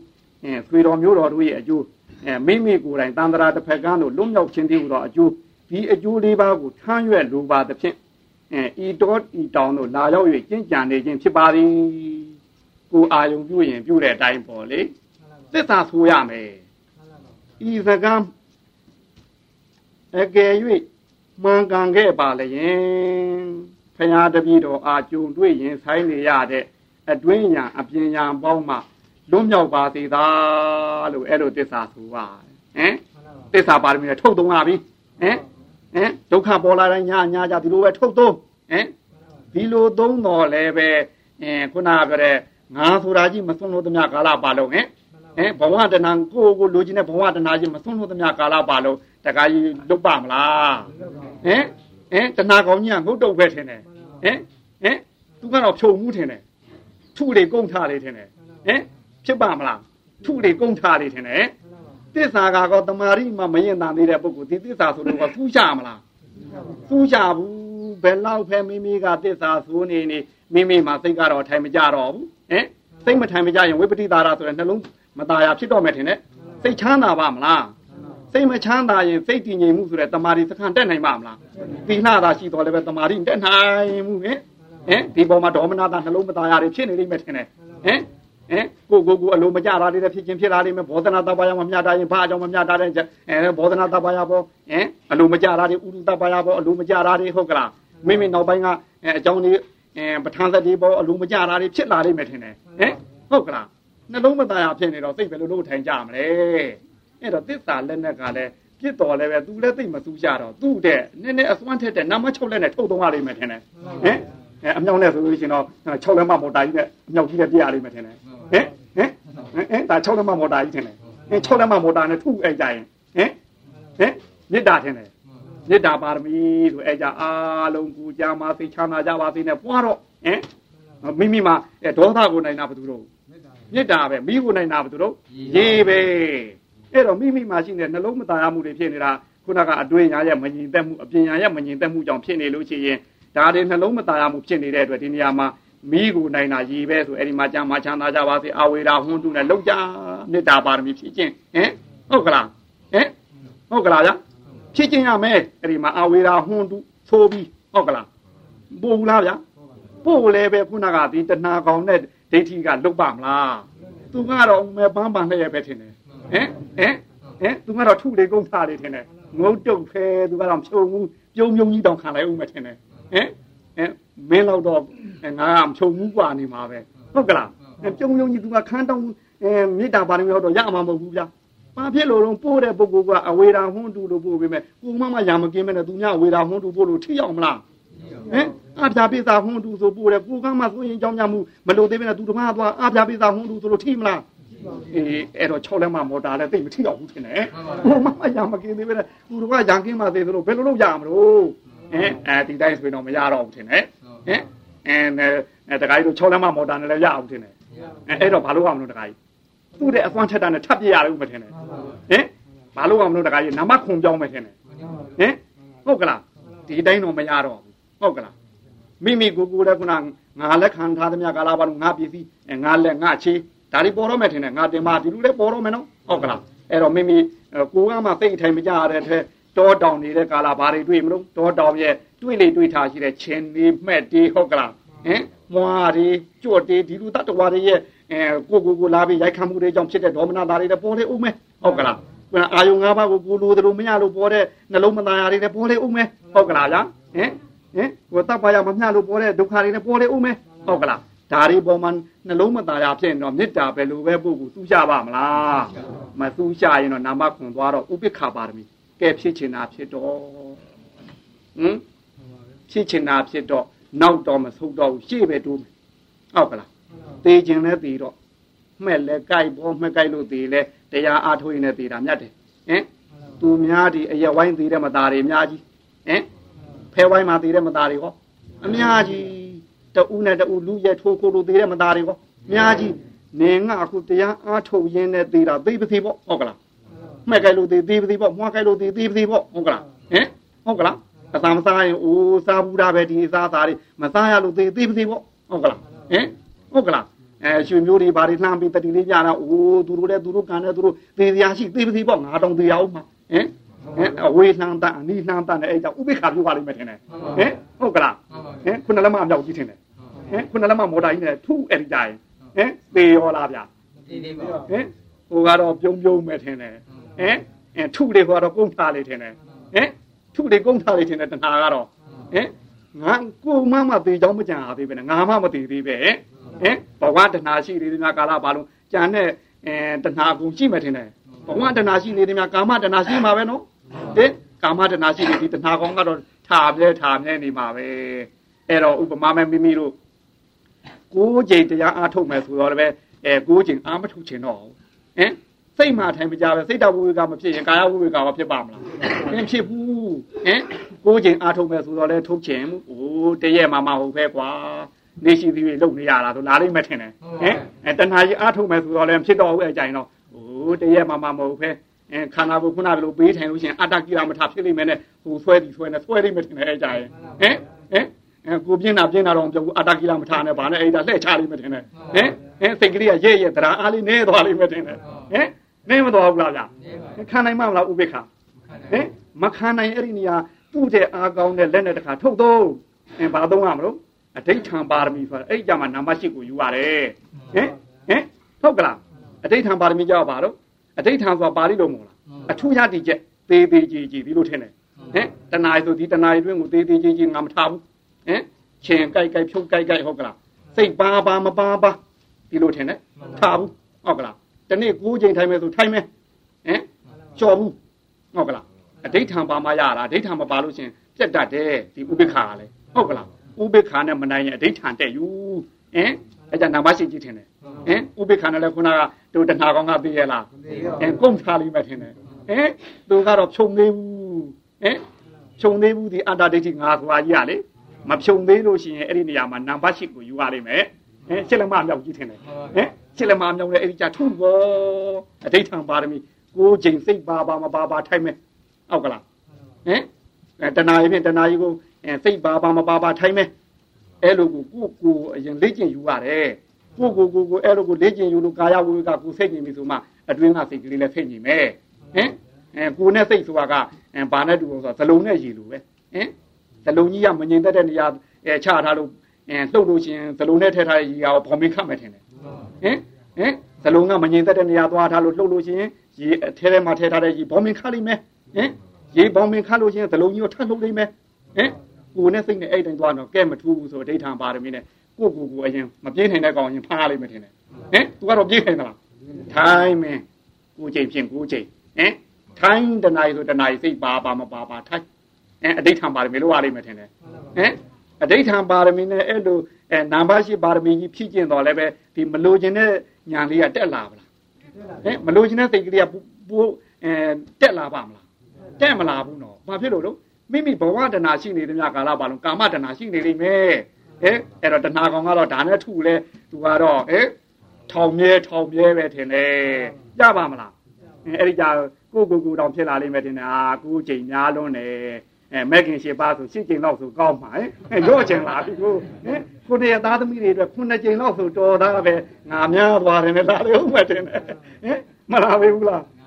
အဲဆွေတော်မျိုးတော်တို့ရဲ့အကျိုးအဲမိမိကိုယ်တိုင်တန်ត្រာတစ်ဖက်ကန်းတို့လွတ်မြောက်ခြင်းတည်းဟူသောအကျိုးဒီအကျိုးလေးပါးကိုထမ်းရွက်လိုပါသဖြင့်အဲဤတော်ဤတောင်တို့လာရောက်၍ကျင့်ကြံနေခြင်းဖြစ်ပါသည်ကိုအာယုံပြုရင်ပြုတဲ့အတိုင်းပေါ့လေသစ္စာဆိုရမယ်ဤစကံ အကယ်၍မှန်ကန်ခဲ့ပါလျင်ဖရာတပည့်တော်အာကြုံတွေ့ရင်ဆိုင်နေရတဲ့အတွင်းညာအပြင်ညာပေါင်းမှလွတ်မြောက်ပါသေးသာလို့အဲ့လိုသစ္စာဆိုပါဟမ်သစ္စာပါရမီနဲ့ထုတ်သုံးလာပြီဟမ်ဟမ်ဒုက္ခပေါ်လာတိုင်းညာညာကြဒီလိုပဲထုတ်သုံးဟမ်ဒီလိုသုံးတော်လည်းပဲအင်းခုနပြောတဲ့ငါဆိုတာကြီးမစွန့်လို့သမျှကာလပါလုံးဟမ် ဟမ်ဘဝတဏ္ဍကိုကိုလိုချင်တဲ့ဘဝတဏ္ဍကြီးမစွန့်လို့သမျှကာလပါလုံးတခါကြီးလုတ်ပါမလားဟမ်ဟမ်တဏ္ဍကောင်းကြီးကငုတ်တုတ်ပဲထင်တယ်ဟမ်ဟမ်သူကတော့ဖြုံမှုထင်တယ်ထုတွေကုန်းထားလေထင်တယ်ဟမ်ဖြစ်ပါမလားထုတွေကုန်းထားလေထင်တယ်သစ္စာကတော့တမာရိမှမရင်တန်သေးတဲ့ပုဂ္ဂိုလ်ဒီသစ္စာဆိုတော့သူးချမလားသူးချဘူးဘယ်လောက်ဖဲမိမိကသစ္စာဆိုနေနေမိမိမှာစိတ်ကတော့ထိုင်မကြတော့ဘူးဟမ်စိတ်မထိုင်မကြရင်ဝိပတိတာရဆိုတဲ့နှလုံး မตายရဖြစ်တော့မယ်ထင်တယ်စိတ်ချမ်းသာပါမလားစိတ်မချမ်းသာရင်စိတ်တည်ငြိမ်မှုဆိုတဲ့တမာရီစခန်းတက်နိုင်ပါမလားသီလသာရှိတော်လည်းပဲတမာရီတက်နိုင်မှုဟင်ဟင်ဒီပေါ်မှာဒေါမနတာနှလုံးမตายရတွေဖြစ်နေလိမ့်မယ်ထင်တယ်ဟင်ဟင်ကိုကိုကိုအလိုမကြတာတွေဖြစ်ချင်းဖြစ်လာလိမ့်မယ်ဘောဓနာတပါယမမြတ်တာရင်ဘာအကြောင်းမမြတ်တာတဲ့အဲဘောဓနာတပါယပေါ်ဟင်အလိုမကြတာတွေဥရုတပါယပေါ်အလိုမကြတာတွေဟုတ်ကလားမိမိနောက်ပိုင်းကအကြောင်းတွေအဲပဋ္ဌာန်းသက်တွေပေါ်အလိုမကြတာတွေဖြစ်လာလိမ့်မယ်ထင်တယ်ဟင်ဟုတ်ကလား နှလုံးမသားရဖြစ်နေတော့စိတ်ပဲလို့လို့ထိုင်ကြမလဲအဲ့တော့သစ္စာလက်နဲ့ကလည်းပြစ်တော်လည်းပဲသူလည်းသိမစူးကြတော့သူ့တဲ့နည်းနည်းအစွမ်းထက်တဲ့နာမ6လက်နဲ့ထုတ်သွားလိမ့်မယ်ထင်တယ်ဟင်အဲအမြောက်နဲ့ဆိုလို့ရှိရင်တော့6လက်မမော်တာကြီးနဲ့အမြောက်ကြီးနဲ့ပြရလိမ့်မယ်ထင်တယ်ဟင်ဟင်ဟင်ဒါ6လက်မမော်တာကြီးထင်တယ်ဟင်6လက်မမော်တာနဲ့ထုအဲ့ကြရင်ဟင်ဟင်မေတ္တာထင်တယ်မေတ္တာပါရမီဆိုအဲ့ကြအားလုံးကူကြမှာသိချမ်းသာကြပါစေနဲ့ပွားတော့ဟင်မိမိမှာဒေါသကိုနိုင်တာဘယ်သူတော့ မေတ္တာပဲမိကိုနိုင်တာဘယ်သူတော့ရေပဲအဲ့တော့မိမိမှာရှိနေတဲ့နှလုံးမသားရမှုတွေဖြစ်နေတာခုနကအတွင်းညာရဲ့မငြိမ်သက်မှုအပြင်ညာရဲ့မငြိမ်သက်မှုကြောင့်ဖြစ်နေလို့ရှိရင်ဒါတွေနှလုံးမသားရမှုဖြစ်နေတဲ့အတွက်ဒီနေရာမှာမိကိုနိုင်တာရေပဲဆိုအဲ့ဒီမှာကြာမှာချမ်းသာကြပါစေအဝေရာဟွန်းတုနဲ့လောက်ကြမေတ္တာပါရမီဖြစ်ခြင်းဟင်ဟုတ်ကလားဟင်ဟုတ်ကလားဗျဖြစ်ခြင်းရမယ်အဲ့ဒီမှာအဝေရာဟွန်းတုသိုးပြီးဟုတ်ကလားပို့ဘူးလားဗျပို့လည်းပဲခုနကဒီတဏှာကောင်နဲ့ ဒိဋ္ဌိကလုတ်ပါမလားသူကတော့မဲပန်းပန်းနဲ့ပဲထင်တယ်ဟင်ဟင်ဟင်သူကတော့ထုလေကုန်းထားလေထင်တယ်ငုတ်တုတ်ဖဲသူကတော့ဖြုံမှုပြုံးပြုံးကြီးတောင်ခံလိုက်ဦးမယ်ထင်တယ်ဟင်ဟင်မင်းတော့တော့ငါကဖြုံမှုกว่าနေမှာပဲဟုတ်ကလားပြုံးပြုံးကြီးသူကခန်းတောင်းအဲမေတ္တာပါရမီတော့ရမှာမဟုတ်ဘူးဗျာဘာဖြစ်လို့တော့ပို့တဲ့ပုဂ္ဂိုလ်ကအဝေရာဟွန်းတူလို့ပို့ပေးမယ်ကိုမမရာမကင်းမဲ့နဲ့သူများအဝေရာဟွန်းတူပို့လို့ထိရောက်မလား ဟင်အပြာပိသာဟွန်းတူဆိုပို့တယ်ကိုကမှဆိုရင်ကြောင်းကြမှုမလို့သေးပဲနဲ့သူတမသွားအပြာပိသာဟွန်းတူဆိုလို့ထိမလားဟအေးအဲ့တော့6လက်မမော်တာလည်းသိမထိတော့ဘူးထင်တယ်ဟိုမမရမကင်းသေးပဲသူတို့ကရန်ကင်းမှသေးသလိုဘယ်လိုလုပ်ရမလို့ဟင်အဲဒီတိုင်းဆိုရင်တော့မရတော့ဘူးထင်တယ်ဟင်အဲတခါကြီးတို့6လက်မမော်တာနဲ့လည်းရအောင်ထင်တယ်အဲအဲ့တော့ဘာလို့ရမလို့တခါကြီးသူ့တဲ့အသွမ်းထက်တာနဲ့ထပ်ပြရလို့မထင်နဲ့ဟင်ဘာလို့အောင်လို့တခါကြီးနမခွန်ပြောင်းမယ်ထင်တယ်ဟင်ဟုတ်ကလားဒီတိုင်းတော့မရတော့ဘူး ဟုတ်ကလားမိမိကိုယ်ကိုယ်လည်းခုနငါလက်ခံထားသမျှကာလပါလို့ငါပစ္စည်းငါလက်ငါချေးဒါတွေပေါ်တော့မယ်ထင်တယ်ငါတင်မဒီလိုလဲပေါ်တော့မယ်နော်ဟုတ်ကလားအဲ့တော့မိမိကိုကမှသိအထိုင်မကြရတဲ့ထဲတောတောင်နေတဲ့ကာလဘာတွေတွေ့မလို့တောတောင်ရဲ့တွေ့လေတွေ့ထားရှိတဲ့ချင်းနေမှက်တေးဟုတ်ကလားဟင်မွာတွေကြွတ်တေးဒီလူတတ္တဝါတွေရဲ့အဲကိုကိုကိုလာပြီးရိုက်ခံမှုတွေကြောင့်ဖြစ်တဲ့ဒေါမနတာတွေလည်းပေါ်လေဦးမယ်ဟုတ်ကလားကအာယုံ၅ပါးကိုကိုလိုသလိုမရလို့ပေါ်တဲ့နှလုံးမသားရတွေလည်းပေါ်လေဦးမယ်ဟုတ်ကလားဗျာဟင် ဟင်ဟိုတပ်ပါရမမျှလို့ပေါ်တဲ့ဒုက္ခတွေလည်းပေါ်လေဦးမယ်ဟုတ်ကလားဒါတွေပေါ်မှာနှလုံးမသားရဖြစ်တော့မေတ္တာပဲလို့ပဲပုဂ္ဂိုလ်သူ့ရပါမလားမသူ့ရရင်တော့နာမခွန်သွားတော့ဥပိ္ပခပါရမီကဲဖြစ်ချင်တာဖြစ်တော့ဟင်ဖြစ်ချင်တာဖြစ်တော့နောက်တော့မဆုံးတော့ဘူးရှေ့ပဲတိုးမယ်ဟုတ်ကလားသေခြင်းလဲသေတော့မှက်လဲကြိုက်ပေါ်မှက်ကြိုက်လို့သေလဲတရားအားထုတ်ရင်လည်းသေတာမြတ်တယ်ဟင်သူများဒီအရက်ဝိုင်းသေးတဲ့မသားတွေအများကြီးဟင် ဖဲဝိုင်းမှာသေးတဲ့မသားတွေဟောအများကြီးတူနဲ့တူလူရဲ့ထိုးခိုးလို့သေးတဲ့မသားတွေဟောအများကြီးနေငါအခုတရားအားထုတ်ရင်းနဲ့သေးတာသိပသိပေါ့ဟုတ်ကလားမှက်ကြိုက်လို့သေးသေးပသိပေါ့မွားကြိုက်လို့သေးသေးပသိပေါ့ဟုတ်ကလားဟင်ဟုတ်ကလားအသာမစားရင်အိုးစားဘူးတာပဲဒီစားသားတွေမစားရလို့သေးသေးပသိပေါ့ဟုတ်ကလားဟင်ဟုတ်ကလားအဲရွှေမျိုးတွေဘာတွေလှမ်းပြီးတတိလေးပြတာအိုးသူတို့လည်းသူတို့ကန်တယ်သူတို့သေစရာရှိသေပစီပေါ့ငါတောင်သေရအောင်မှာဟင် ဟင်အဝေးလှမ်းတန်အနီးလှမ်းတန်တဲ့အဲ့ကြောင့်ဥပိ္ပခါပြောပါလိမ့်မယ်ထင်တယ်ဟင်ဟုတ်ကလားဟင်ခုနလက်မအမြောက်ကြီးထင်တယ်ဟင်ခုနလက်မမော်တာကြီးနဲ့ထုအဲ့ဒီကြရင်ဟင်သေရောလားဗျာသေသေးပါဟင်ဟိုကတော့ပြုံးပြုံးမယ်ထင်တယ်ဟင်အဲထုလေးကတော့ကုန်းထားလေးထင်တယ်ဟင်ထုလေးကုန်းထားလေးထင်တယ်တဏှာကတော့ဟင်ငါကိုမမသေးကြောင်းမကြံရသေးပဲငါမှမသေးသေးပဲဟင်ဘဝတဏှာရှိသေးတယ်များကာလဘာလို့ကြံတဲ့အဲတဏှာကုန်ရှိမှထင်တယ်ဘဝတဏှာရှိသေးတယ်များကာမတဏှာရှိမှာပဲနော် ဟင်ကာမတဏှာရှိနေဒီတဏှာကောင်ကတော့ထားပြဲထားမြဲနေမှာပဲအဲ့တော့ဥပမာမဲ့မိမိတို့ကိုးချိန်တရားအားထုတ်မယ်ဆိုတော့လည်းအဲကိုးချိန်အားမထုတ်ချင်တော့ဟင်စိတ်မှထိုင်မကြပဲစိတ်တော်ဝိဝေကမဖြစ်ရင်ကာယဝိဝေကမဖြစ်ပါမလားမဖြစ်ဘူးဟင်ကိုးချိန်အားထုတ်မယ်ဆိုတော့လည်းထုတ်ချင်ဘူးအိုးတရက်မှမဟုတ်ပဲကွာနေရှိသေးပြီလုံနေရတာဆိုလာလိမ့်မယ်ထင်တယ်ဟင်အဲတဏှာကြီးအားထုတ်မယ်ဆိုတော့လည်းဖြစ်တော့ဘူးအကြိုင်တော့အိုးတရက်မှမမဟုတ်ပဲ အဲခန္ဓာကိုခုနကလိုပေးထိုင်လို့ရှိရင်အတ္တကိရမထဖြစ်လိမ့်မယ်နဲ့ဟိုဆွဲပြီးဆွဲနေဆွဲလိမ့်မယ်ထင်တယ်အကြိုင်ဟင်ဟင်အဲကိုပြင်းတာပြင်းတာတော့ပြောဘူးအတ္တကိလမထားနဲ့ဗာနဲ့အဲ့ဒါလှည့်ချလိမ့်မယ်ထင်တယ်ဟင်ဟင်စိတ်ကလေးကရဲ့ရဲ့တရားအားလေးနေသွားလိမ့်မယ်ထင်တယ်ဟင်နေမသွားဘူးလားဗျခံနိုင်မှာမလားဥပိ္ပခာဟင်မခံနိုင်အဲ့ဒီနေရာသူ့တဲ့အားကောင်းတဲ့လက်နဲ့တခါထုတ်တော့အင်းဘာသုံးရမလို့အဋိဋ္ဌံပါရမီဆိုတာအဲ့ကြမှာနံပါတ်၈ကိုယူရတယ်ဟင်ဟင်ဟုတ်ကလားအဋိဋ္ဌံပါရမီကြောက်ပါတော့ အဋိဋ္ဌံဆိုတာပါဠိလိုမဟုတ်လားအထူးရတည်ချက်သေးသေးကြီးကြီးဒီလိုထင်တယ်ဟင်တဏှာဆိုဒီတဏှာအတွင်းကိုသေးသေးကြီးကြီးငါမထားဘူးဟင်ချင်ကြိုက်ကြိုက်ဖြုတ်ကြိုက်ကြိုက်ဟုတ်ကလားစိတ်ပါပါမပါပါဒီလိုထင်တယ်ထားဘူးဟုတ်ကလားတနေ့၉ချိန်ထိုင်မယ်ဆိုထိုင်မယ်ဟင်ကြော်ဘူးဟုတ်ကလားအဋိဋ္ဌံပါမရတာအဋိဋ္ဌံမပါလို့ရှင်ပြတ်တတ်တယ်ဒီဥပိ္ပခါကလည်းဟုတ်ကလားဥပိ္ပခါနဲ့မနိုင်ရင်အဋိဋ္ဌံတက်ယူဟင် အဲ့ဒါနာမရှိကြည့်ထင်တယ်ဟင်ဥပိ္ပခါနဲ့လည်းခုနကတို့တဏှာကောင်းကသိရလားဟင်ကုန်ထားလိမ့်မယ်ထင်တယ်ဟင်သူကတော့ဖြုံသေးဘူးဟင်ဖြုံသေးဘူးဒီအတ္တဒိဋ္ဌိငါကွာကြီးရလေမဖြုံသေးလို့ရှိရင်အဲ့ဒီနေရာမှာနံပါတ်ရှိကိုယူရလိမ့်မယ်ဟင်ရှစ်လက်မမြောက်ကြည့်ထင်တယ်ဟင်ရှစ်လက်မမြောက်လည်းအဲ့ဒီကြထုဘောအဋိဋ္ဌံပါရမီကိုချိန်စိတ်ပါပါမပါပါထိုက်မယ်ဟုတ်ကလားဟင်တဏှာကြီးဖြင့်တဏှာကြီးကိုစိတ်ပါပါမပါပါထိုင်မယ် အဲ့လိုကိုကိုကိုအရင်လေ့ကျင့်ယူရတယ်ကိုကိုကိုကိုအဲ့လိုကိုလေ့ကျင့်ယူလို့ကာယဝိဝေကကိုစိတ်ညင်ပြီဆိုမှအတွင်းကစိတ်ကလေးလည်းစိတ်ညင်မယ်ဟင်အဲကိုနဲ့စိတ်ဆိုတာကဘာနဲ့တူလို့ဆိုတော့ဇလုံးနဲ့ရည်လိုပဲဟင်ဇလုံးကြီးကမငြိမ်သက်တဲ့နေရာအဲချထားလို့အဲလှုပ်လို့ရှင်ဇလုံးနဲ့ထည့်ထားတဲ့ရည်ရောဘောင်မင်းခတ်မယ်ထင်တယ်ဟင်ဟင်ဇလုံးကမငြိမ်သက်တဲ့နေရာသွားထားလို့လှုပ်လို့ရှင်ရေအထဲထဲမှာထည့်ထားတဲ့ရည်ဘောင်မင်းခတ်လိမ့်မယ်ဟင်ရေဘောင်မင်းခတ်လို့ရှင်ဇလုံးကြီးကိုထပ်လှုပ်လိမ့်မယ်ဟင် ကိုနဲ့စိတ်နဲ့အဲ့တိုင်းသွားတော့ကဲမထူးဘူးဆိုဒိဋ္ဌံပါရမီနဲ့ကိုကိုကိုအရင်မပြေးနိုင်တဲ့ကောင်ရင်ဖားလိုက်မယ်ထင်တယ်ဟင်သူကတော့ပြေးနိုင်သလားထိုင်းမင်းကိုချိန်ဖြင့်ကိုချိန်ဟင်ထိုင်းတနာရီဆိုတနာရီစိတ်ပါပါမပါပါထိုင်းအဲအဋိဋ္ဌံပါရမီလို့အားလိမ့်မယ်ထင်တယ်ဟင်အဋိဋ္ဌံပါရမီနဲ့အဲ့လိုအဲနာမရှိပါရမီကြီးဖြည့်ကျင်တော်လည်းပဲဒီမလိုချင်တဲ့ညာလေးကတက်လာပါလားဟဟင်မလို့ခြင်းတဲ့စိတ်ကလေးကပိုးအဲတက်လာပါမလားတက်မလာဘူးနော်ဘာဖြစ်လို့လို့ မိမိဘဝတဏှာရှိနေတဲ့မြကာလပါလုံးကာမတဏှာရှိနေလိမ့်မယ်ဟဲ့အဲ့တော့တဏှာကောင်ကတော့ဒါနဲ့ထုလဲသူကတော့ဟဲ့ထောင်မြဲထောင်မြဲပဲထင်တယ်ကြပါမလားအဲ့ဒီကြကိုကိုကိုတောင်ဖြစ်လာလိမ့်မယ်ထင်တယ်အာကိုချိန်များလွန်းတယ်အဲမက်ကင်ရှိပါဆိုရှစ်ချိန်လောက်ဆိုကောင်းမှာဟဲ့ရော့ချင်လာပြီကိုဟဲ့ကိုနေသားသမီးတွေအတွက်ခုနှစ်ချိန်လောက်ဆိုတော်သားပဲငါများသွားတယ်နဲ့ဒါလေးဟုတ်မှတင်တယ်ဟဲ့မလာဘူးလားဟင်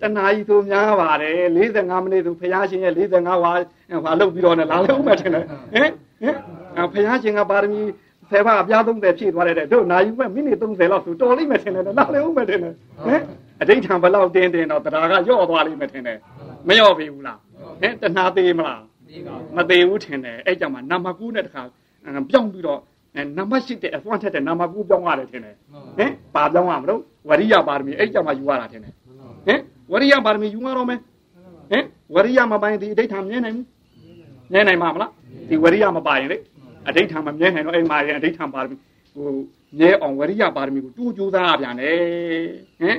တနာကြီးဆိုများပါတယ်45မိနစ်ဆိုဖះရှင်ရဲ့45ဝါဟာလုတ်ပြီးတော့လည်းလာလို့မှတင်တယ်ဟင်ဟင်ဖះရှင်ကပါရမီဆယ်ပါအပြား30ဖြည့်သွားတဲ့တို့နာယူမဲ့မိနစ်30လောက်ဆိုတော်လိမ့်မယ်ထင်တယ်လာလို့မှတင်တယ်ဟင်အဋိဋ္ဌံဘလောက်တင်းတင်းတော့တရားကယော့သွားလိမ့်မယ်ထင်တယ်မယော့ပြီဘူးလားဟင်တဏှာသေးမလားမသေးဘူးထင်တယ်အဲ့ကြောင့်မှနံပါတ်9နဲ့တခါပြောင်းပြီးတော့နံပါတ်8တဲ့အစွမ်းထက်တဲ့နံပါတ်9ပြောင်းရတယ်ထင်တယ်ဟင်ပါပြောင်းရမလို့ဝရိယပါရမီအဲ့ကြောင့်မှယူရတာထင်တယ် ဟင်ဝရိယပါရမီယူရတော့မယ်ဟင်ဝရိယမပိုင်ဒီအဋိဋ္ဌံမြဲနိုင်ဘူးမြဲနိုင်မှာမလားဒီဝရိယမပိုင်လေအဋိဋ္ဌံမမြဲနိုင်တော့အဲ့မှာရင်အဋိဋ္ဌံပါရမီဟိုမြဲအောင်ဝရိယပါရမီကိုတူးကြိုးစားရပြန်တယ်ဟင်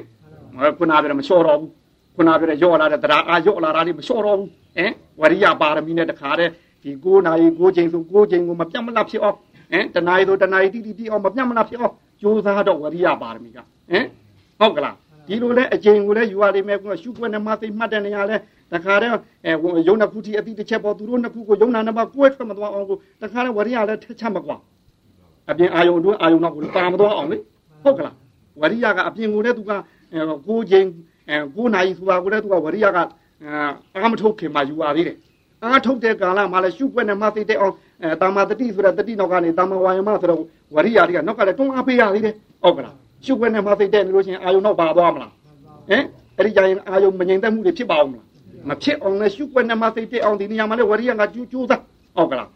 ခုနကပြောမလျှော့တော့ဘူးခုနကပြောရော့လာတဲ့တရားအာရော့လာတာလေးမလျှော့တော့ဘူးဟင်ဝရိယပါရမီနဲ့တခါတည်းဒီ9နာရီ9ချိန်ဆို9ချိန်ကိုမပြတ်မလတ်ဖြစ်အောင်ဟင်တနာရီဆိုတနာရီတိတိပြည့်အောင်မပြတ်မလတ်ဖြစ်အောင်ကြိုးစားတော့ဝရိယပါရမီကဟင်ဟုတ်ကလား ဒီလိုလဲအချိန်ကိုလဲယူရလိမ့်မယ်ကရှုွက်နဲ့မသိမှတ်တဲ့နေရာလဲတခါတည်းအဲယုံနှစ်ခုတီအတိတစ်ချက်ပေါ်သူတို့နှစ်ခုကိုယုံနာနှစ်ပါးကိုယ်ထွက်မသွားအောင်ကိုတခါတည်းဝရိယလဲထက်ချက်မကွာအပြင်အာယုံအတွင်းအာယုံနောက်ကိုပါမသွားအောင်လေဟုတ်ကလားဝရိယကအပြင်ကိုလဲသူကကိုချိန်အဲကိုနိုင်ဆိုတာကိုလဲသူကဝရိယကအာမထုတ်ခင်မှယူရသေးတယ်အာထုတ်တဲ့ကာလမှာလဲရှုွက်နဲ့မသိတဲ့အောင်အဲတာမတတိဆိုတဲ့တတိနောက်ကနေတာမဝါယမဆိုတော့ဝရိယတွေကနောက်ကလည်းတွန်းအားပေးရသေးတယ်ဟုတ်ကလား ရှုွက်နဲ့မသိတဲ့လို့ရှိရင်အာယုံနောက်ပါသွားမလားဟင်အဲ့ဒီကြရင်အာယုံမငြိမ်သက်မှုတွေဖြစ်ပါအောင်မလားမဖြစ်အောင်လည်းရှုွက်နဲ့မသိတဲ့အောင်ဒီနေရာမှာလဲဝရိယကကျူးကျူးသားဟုတ်ကလား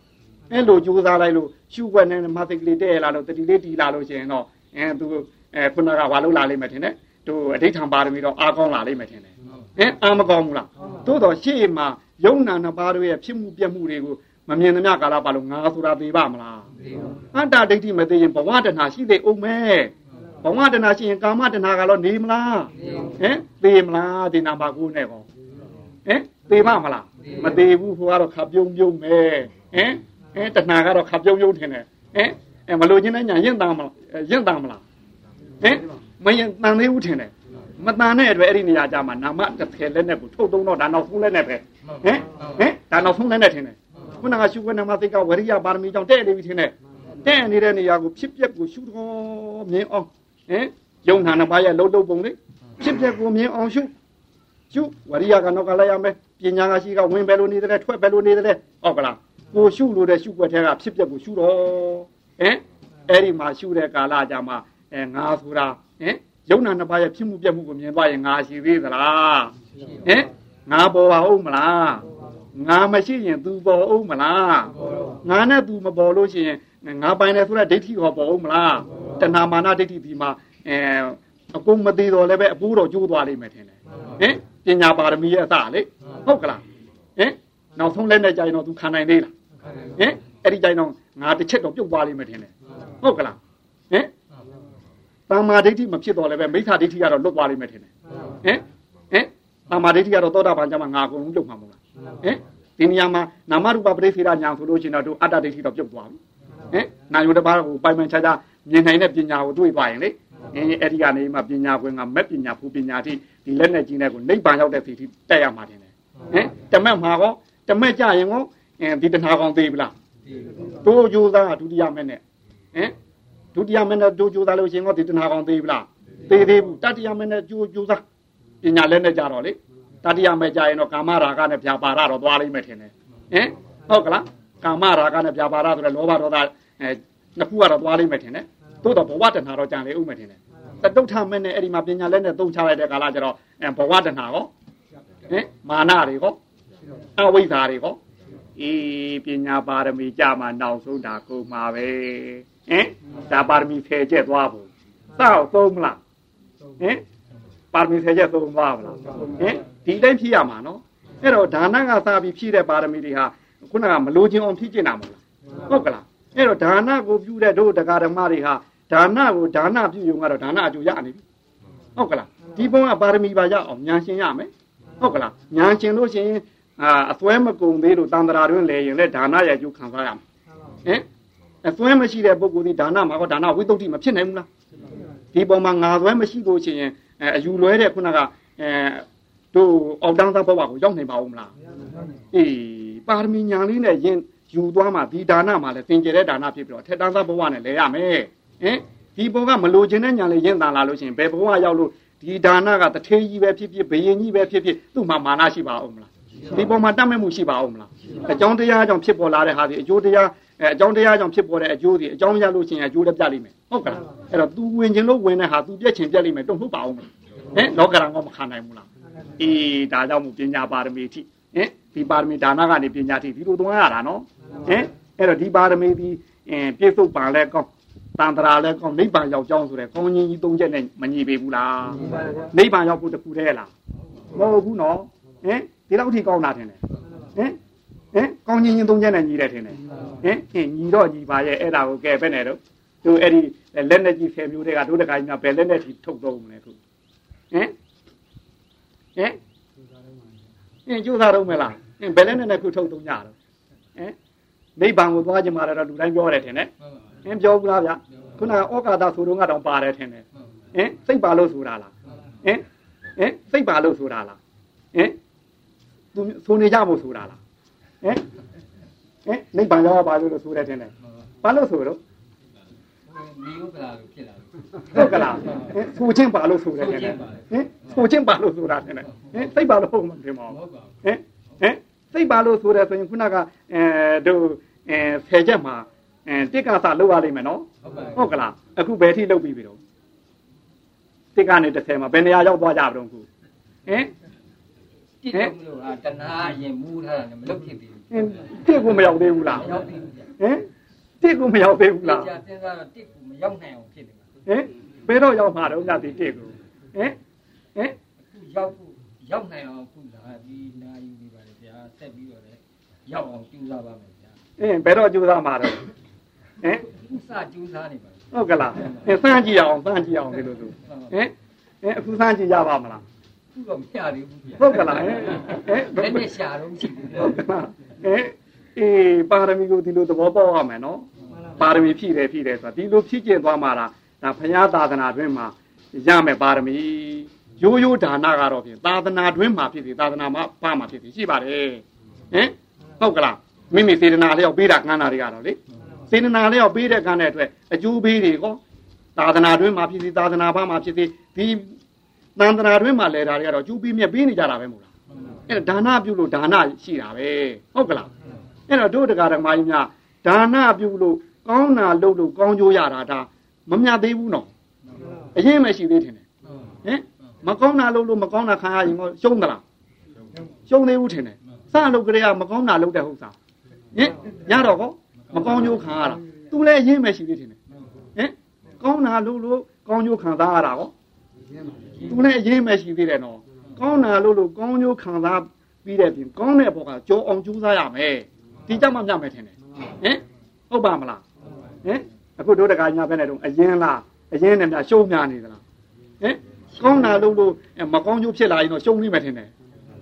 အဲ့လိုကြိုးစားလိုက်လို့ရှုွက်နဲ့မသိကလေးတဲ့လာလို့တတိလေးတီလာလို့ရှိရင်တော့အဲသူအဲခုနကဘာလို့လာလိမ့်မယ်ထင်တယ်သူအဋိဌံပါရမီတော့အားကောင်းလာလိမ့်မယ်ထင်တယ်ဟင်အားမကောင်းဘူးလားသို့တော့ရှေ့မှာယုံနာနှစ်ပါးတို့ရဲ့ဖြစ်မှုပြက်မှုတွေကိုမမြင်သမျှကာလပါလို့ငါဆိုတာသိပါမလားအတ္တဒိဋ္ဌိမသိရင်ဘဝတဏှာရှိသေးအောင်မဲ့ ဘဝတဏှာရှိရင်ကာမတဏှာကတော့နေမလားဟင်သေမလားဒီနာမကူနဲ့ကောဟင်သေမမလားမသေဘူးဟိုကတော့ခပ်ပြုံးပြုံးပဲဟင်ဟင်တဏှာကတော့ခပ်ပြုံးပြုံးထင်တယ်ဟင်အဲမလို့ချင်းတဲ့ညာရင့်တမ်းမလားရင့်တမ်းမလားဟင်မရင်တန်သေးဘူးထင်တယ်မတန်တဲ့အတွက်အဲ့ဒီနေရာကြမှာနာမတစ်ဖယ်လက်နဲ့ကိုထုတ်သုံးတော့ဒါနောက်ဆုံးလက်နဲ့ပဲဟင်ဟင်ဒါနောက်ဆုံးလက်နဲ့ထင်တယ်ခုနကရှုခွင့်နမသိကဝရိယပါရမီကြောင့်တဲ့နေပြီထင်တယ်တဲ့နေတဲ့နေရာကိုဖြစ်ပျက်ကိုရှုတော်မြင်အောင် ဟင်ယုံနာနှစ်ပါးရဲ့လှုပ်လှုပ်ပုံလေးဖြစ်ပျက်ကိုမြင်အောင်ရှုရှုဝရိယကနောက်ကလိုက်ရမယ်ပညာကရှိကဝင်ပဲလို့နေတယ်ထွက်ပဲလို့နေတယ်ဟုတ်ကလားကိုရှုလို့တဲ့ရှုွက်ထဲကဖြစ်ပျက်ကိုရှုတော့ဟင်အဲ့ဒီမှာရှုတဲ့ကာလကြမှာအဲငါဆိုတာဟင်ယုံနာနှစ်ပါးရဲ့ဖြစ်မှုပြက်မှုကိုမြင်သွားရင်ငါရှိသေးသလားဟင်ငါပေါ်ပါဦးမလားငါမရှိရင် तू ပေါ်ဦးမလားငါနဲ့ तू မပေါ်လို့ရှိရင်ငါပိုင်တယ်ဆိုတဲ့ဒိဋ္ဌိဟောပေါ်ဦးမလား တဏမာနဒိဋ္ဌိဒီမှာအဲအကုန်မသေးတော့လည်းပဲအပူးတော်ကျိုးသွားလိမ့်မယ်ထင်တယ်ဟင်ပညာပါရမီရဲ့အစလေဟုတ်ကလားဟင်နောက်ဆုံးလက်နဲ့ကြိုင်တော့ तू ခံနိုင်သေးလားဟင်အဲ့ဒီကြိုင်တော့ငါတစ်ချက်တော့ပြုတ်သွားလိမ့်မယ်ထင်တယ်ဟုတ်ကလားဟင်တမ္မာဒိဋ္ဌိမဖြစ်တော့လည်းပဲမိစ္ဆာဒိဋ္ဌိကတော့လွတ်သွားလိမ့်မယ်ထင်တယ်ဟင်ဟင်တမ္မာဒိဋ္ဌိကတော့သောတာပန်ကျမှငါအကုန်လုံးလွတ်မှာမဟုတ်လားဟင်ဒီနေရာမှာနာမရူပပရိသေရညာဆိုလို့ရှိရင်တော့အတ္တဒိဋ္ဌိတော့ပြုတ်သွားပြီဟင်နာယုတပါးကိုပိုင်ပိုင်ခြားခြား မြင်နိုင်တဲ့ပညာကိုတွေ့သွားရင်လေအင်းအဲ့ဒီကနေမှပညာကွင်းကမက်ပညာဖူပညာတိဒီလက်နဲ့ကြီးတဲ့ကိုနိဗ္ဗာန်ရောက်တဲ့စီတိတက်ရမှာတင်တယ်ဟင်တမက်မှာကောတမက်ကြရင်ကောအင်းဒီတဏှာကောင်သေးပြီလားတို့ကြိုးစားဒုတိယမဲ့နဲ့ဟင်ဒုတိယမဲ့နဲ့တို့ကြိုးစားလို့ရှိရင်ကောဒီတဏှာကောင်သေးပြီလားသေးသေးဘူးတတိယမဲ့နဲ့ကြိုးကြိုးစားပညာလက်နဲ့ကြတော့လေတတိယမဲ့ကြရင်တော့ကာမရာဂနဲ့ဗျာပါရတော့သွားလိမ့်မယ်ထင်တယ်ဟင်ဟုတ်ကလားကာမရာဂနဲ့ဗျာပါရဆိုတဲ့လောဘဒေါသအဲနှစ်ခုကတော့သွားလိမ့်မယ်ထင်တယ် သို့တော့ဘဝတဏှာတော့ကြံလေဥမယ်ထင်တယ်တတုထမဲ့နဲ့အဲ့ဒီမှာပညာလက်နဲ့သုံးချလိုက်တဲ့ကာလကျတော့အဲဘဝတဏှာကောဟင်မာနတွေကောအဝိဇ္ဇာတွေကောအေးပညာပါရမီကြမှာနောက်ဆုံးတာကုန်မှာပဲဟင်ဒါပါရမီဖယ်ကျက်သွားဖို့စောက်သုံးမလားဟင်ပါရမီဖယ်ကျက်သုံးသွားမလားဟင်ဒီတိုင်းဖြည့်ရမှာနော်အဲ့တော့ဒါနကစားပြီးဖြည့်တဲ့ပါရမီတွေဟာခုနကမလိုချင်အောင်ဖြည့်ကျင်တာမဟုတ်လားဟုတ်ကလားအဲ့တော့ဒါနကိုပြုတဲ့တို့တရားဓမ္မတွေဟာ ဒါနကိုဒါနပြုယုံကတော့ဒါနအကျိုးရနေပြီဟုတ်ကလားဒီဘုံကပါရမီပါရအောင်ညာရှင်ရမယ်ဟုတ်ကလားညာရှင်လို့ရှိရင်အာအစွဲမကုံသေးလို့တန်တရာတွင်လဲရင်လည်းဒါနရဲ့အကျိုးခံစားရမယ်ဟင်အစွဲမရှိတဲ့ပုဂ္ဂိုလ်ဒီဒါနမှာကဒါနဝိသုဒ္ဓိမဖြစ်နိုင်ဘူးလားဒီပုံမှာငါစွဲမရှိလို့ရှိရင်အယူလွဲတဲ့ခုနကအဲတို့အောက်တန်းသားဘဝကိုရောက်နိုင်ပါဦးမလားအေးပါရမီညာလေးနဲ့ရင်ယူသွားမှဒီဒါနမှာလည်းသင်ကျတဲ့ဒါနဖြစ်ပြီးတော့ထက်တန်းသားဘဝနဲ့လဲရမယ် ဟင်ဒီပုံကမလိုချင်တဲ့ညာလေးရင်တန်လာလို့ရှိရင်ဘယ်ဘဝရောက်လို့ဒီဒါနကတထေးကြီးပဲဖြစ်ဖြစ်ဘယင်ကြီးပဲဖြစ်ဖြစ်သူ့မှာမာနရှိပါဦးမလားဒီပုံမှာတတ်မဲ့မှုရှိပါဦးမလားအကြောင်းတရားကြောင့်ဖြစ်ပေါ်လာတဲ့ဟာဒီအကျိုးတရားအဲအကြောင်းတရားကြောင့်ဖြစ်ပေါ်တဲ့အကျိုးဒီအကြောင်းရလို့ရှိရင်အကျိုးလည်းပြလိမ့်မယ်ဟုတ်ကလားအဲ့တော့ तू ဝင်ခြင်းလို့ဝင်တဲ့ဟာ तू ပြက်ချင်ပြက်လိမ့်မယ်တုံ့ဟုတ်ပါဦးမလားဟင်လောကရန်ကမခံနိုင်ဘူးလားအေးဒါကြောင့်မို့ပညာပါရမီထိဟင်ဒီပါရမီဒါနကနေပညာထိဒီလိုသွားရတာနော်ဟင်အဲ့တော့ဒီပါရမီဒီအင်းပြည့်စုံပါလဲကောင်း တန်တရာလဲကောင်းနိဗ္ဗာန်ရောက်ကြောင်းဆိုတဲ့ကောင်းကြီးကြီးသုံးချက်နဲ့မညီပေဘူးလားနိဗ္ဗာန်ရောက်ဖို့တခုတည်းလားမဟုတ်ဘူးနော်ဟင်ဒီလောက်ထိကောင်းတာထင်တယ်ဟင်ဟင်ကောင်းကြီးကြီးသုံးချက်နဲ့ညီတယ်ထင်တယ်ဟင်ဟင်ညီတော့ညီပါရဲ့အဲ့ဒါကိုကဲပဲ့နေတော့သူအဲ့ဒီလက်နဲ့ကြီးဆယ်မျိုးတွေကတို့တခါကြီးများဘယ်လက်နဲ့ထိထုတ်တော့မလဲခုဟင်ဟင်ဟင်ကျိုးစားတော့မလားဟင်ဘယ်လက်နဲ့ခုထုတ်တော့ညတော့ဟင်နိဗ္ဗာန်ကိုသွားကြမှာတော့လူတိုင်းပြောတယ်ထင်တယ် ဟင်ပြောဘူးလားဗျခုနကဩကာသဆိုတော့ကတော့ပါတယ်ထင်တယ်ဟင်စိတ်ပါလို့ဆိုတာလားဟင်ဟင်စိတ်ပါလို့ဆိုတာလားဟင်သူဆိုနေကြမို့ဆိုတာလားဟင်ဟင်နိဗ္ဗာန်ရောက်ပါလို့ဆိုတယ်ထင်တယ်ဘာလို့ဆိုတော့ဒီဥပ္ပဒါလို့ဖြစ်လာလို့ဟုတ်ကလားဟင်ဆိုချင်းပါလို့ဆိုတယ်ထင်တယ်ဟင်ဆိုချင်းပါလို့ဆိုတာထင်တယ်ဟင်စိတ်ပါလို့ဟုတ်မှာထင်ပါဘူးဟင်ဟင်စိတ်ပါလို့ဆိုတယ်ဆိုရင်ခုနကအဲတို့အဲဆယ်ချက်မှာ အဲတစ်ကစားလောက်ရလိမ့်မယ်နော်ဟုတ်ကလားအခုဘယ်ထိလောက်ပြီးပြီတော့တစ်ကနေ30မှာဘယ်နေရာရောက်သွားကြပါတော့ခုဟင်တစ်တော့မလို့ဟာတဏှာရင်မူးထားတာမလုပ်ဖြစ်သေးဘူးဟင်တစ်ကိုမရောက်သေးဘူးလားမရောက်သေးဘူးဟင်တစ်ကိုမရောက်သေးဘူးလားကြာစဉ်းစားတော့တစ်ကိုမရောက်နိုင်အောင်ဖြစ်နေမှာဟင်ဘယ်တော့ရောက်မှာတော့ညတိတစ်ကိုဟင်ဟင်ရောက်ရောက်နိုင်အောင်ခုလာဒီနာယူနေပါလေဗျာဆက်ပြီးတော့လည်းရောက်အောင်ကြိုးစားပါမယ်ဗျာအင်းဘယ်တော့ကြိုးစားမှာတော့ ဟင်ဥစားကြိုးစားနေပါဟုတ်ကလားအင်းစမ်းကြည့်အောင်စမ်းကြည့်အောင်ဒီလိုဆိုဟင်ဟင်အခုစမ်းကြည့်ရပါမလားခုတော့မရသေးဘူးဗျာဟုတ်ကလားဟင်ဟင်ဘယ်နဲ့ရှာတော့ရှိဘူးဟုတ်ကလားဟင်အေးပါရမီကိုဒီလိုသဘောပေါက်ရမယ်နော်ပါရမီဖြည့်တယ်ဖြည့်တယ်ဆိုတာဒီလိုဖြည့်ကျင့်သွားမှာလားဒါဘုရားသာသနာတွင်မှာရမယ်ပါရမီရိုးရိုးဒါနကတော့ဖြင့်သာသနာတွင်မှာဖြစ်စီသာသနာမှာပါမှာဖြစ်စီရှိပါတယ်ဟင်ဟုတ်ကလားမိမိစေတနာလျောက်ပေးတာခန္ဓာတွေကတော့လေ စေတနာလျောက်ပေးတဲ့ခန္ဓာအတွက်အကျိုးပေးတွေကောသာသနာတွင်မှာဖြစ်စီသာသနာဘာမှာဖြစ်စီဒီသန္တနာတွင်မှာလဲတာတွေကတော့အကျိုးပေးမြတ်ပေးနေကြတာပဲမို့လားအဲ့ဒါဒါနပြုလို့ဒါနရှိတာပဲဟုတ်ကလားအဲ့တော့တို့တရားဓမ္မကြီးများဒါနပြုလို့ကောင်းတာလုပ်လို့ကောင်းကျိုးရတာဒါမမြတ်သေးဘူးနော်အရင်မရှိသေးတယ်ဟင်မကောင်းတာလုပ်လို့မကောင်းတာခံရရင်ရှုံးသလားရှုံးသေးဘူးထင်တယ်စလုပ်ကြရမကောင်းတာလုပ်တဲ့ဟုတ်စားဟင်ညတော့ကော မကောင်းကျိုးခံရတာသူလည်းအရင်မရှိသေးတယ်ဟင်ကောင်းတာလုပ်လို့ကောင်းကျိုးခံစားရတာကောသူလည်းအရင်မရှိသေးတယ်နော်ကောင်းတာလုပ်လို့ကောင်းကျိုးခံစားပြီးတဲ့ပြင်ကောင်းတဲ့ဘောကကြောအောင်ကျိုးစားရမယ်ဒီကြမှာမြတ်မယ်ထင်တယ်ဟင်ဟုတ်ပါမလားဟင်အခုတို့တကညာပဲနဲ့တော့အရင်လားအရင်နဲ့များရှုံးများနေသလားဟင်ကောင်းတာလုပ်လို့မကောင်းကျိုးဖြစ်လာရင်တော့ရှုံးနေမယ်ထင်တယ်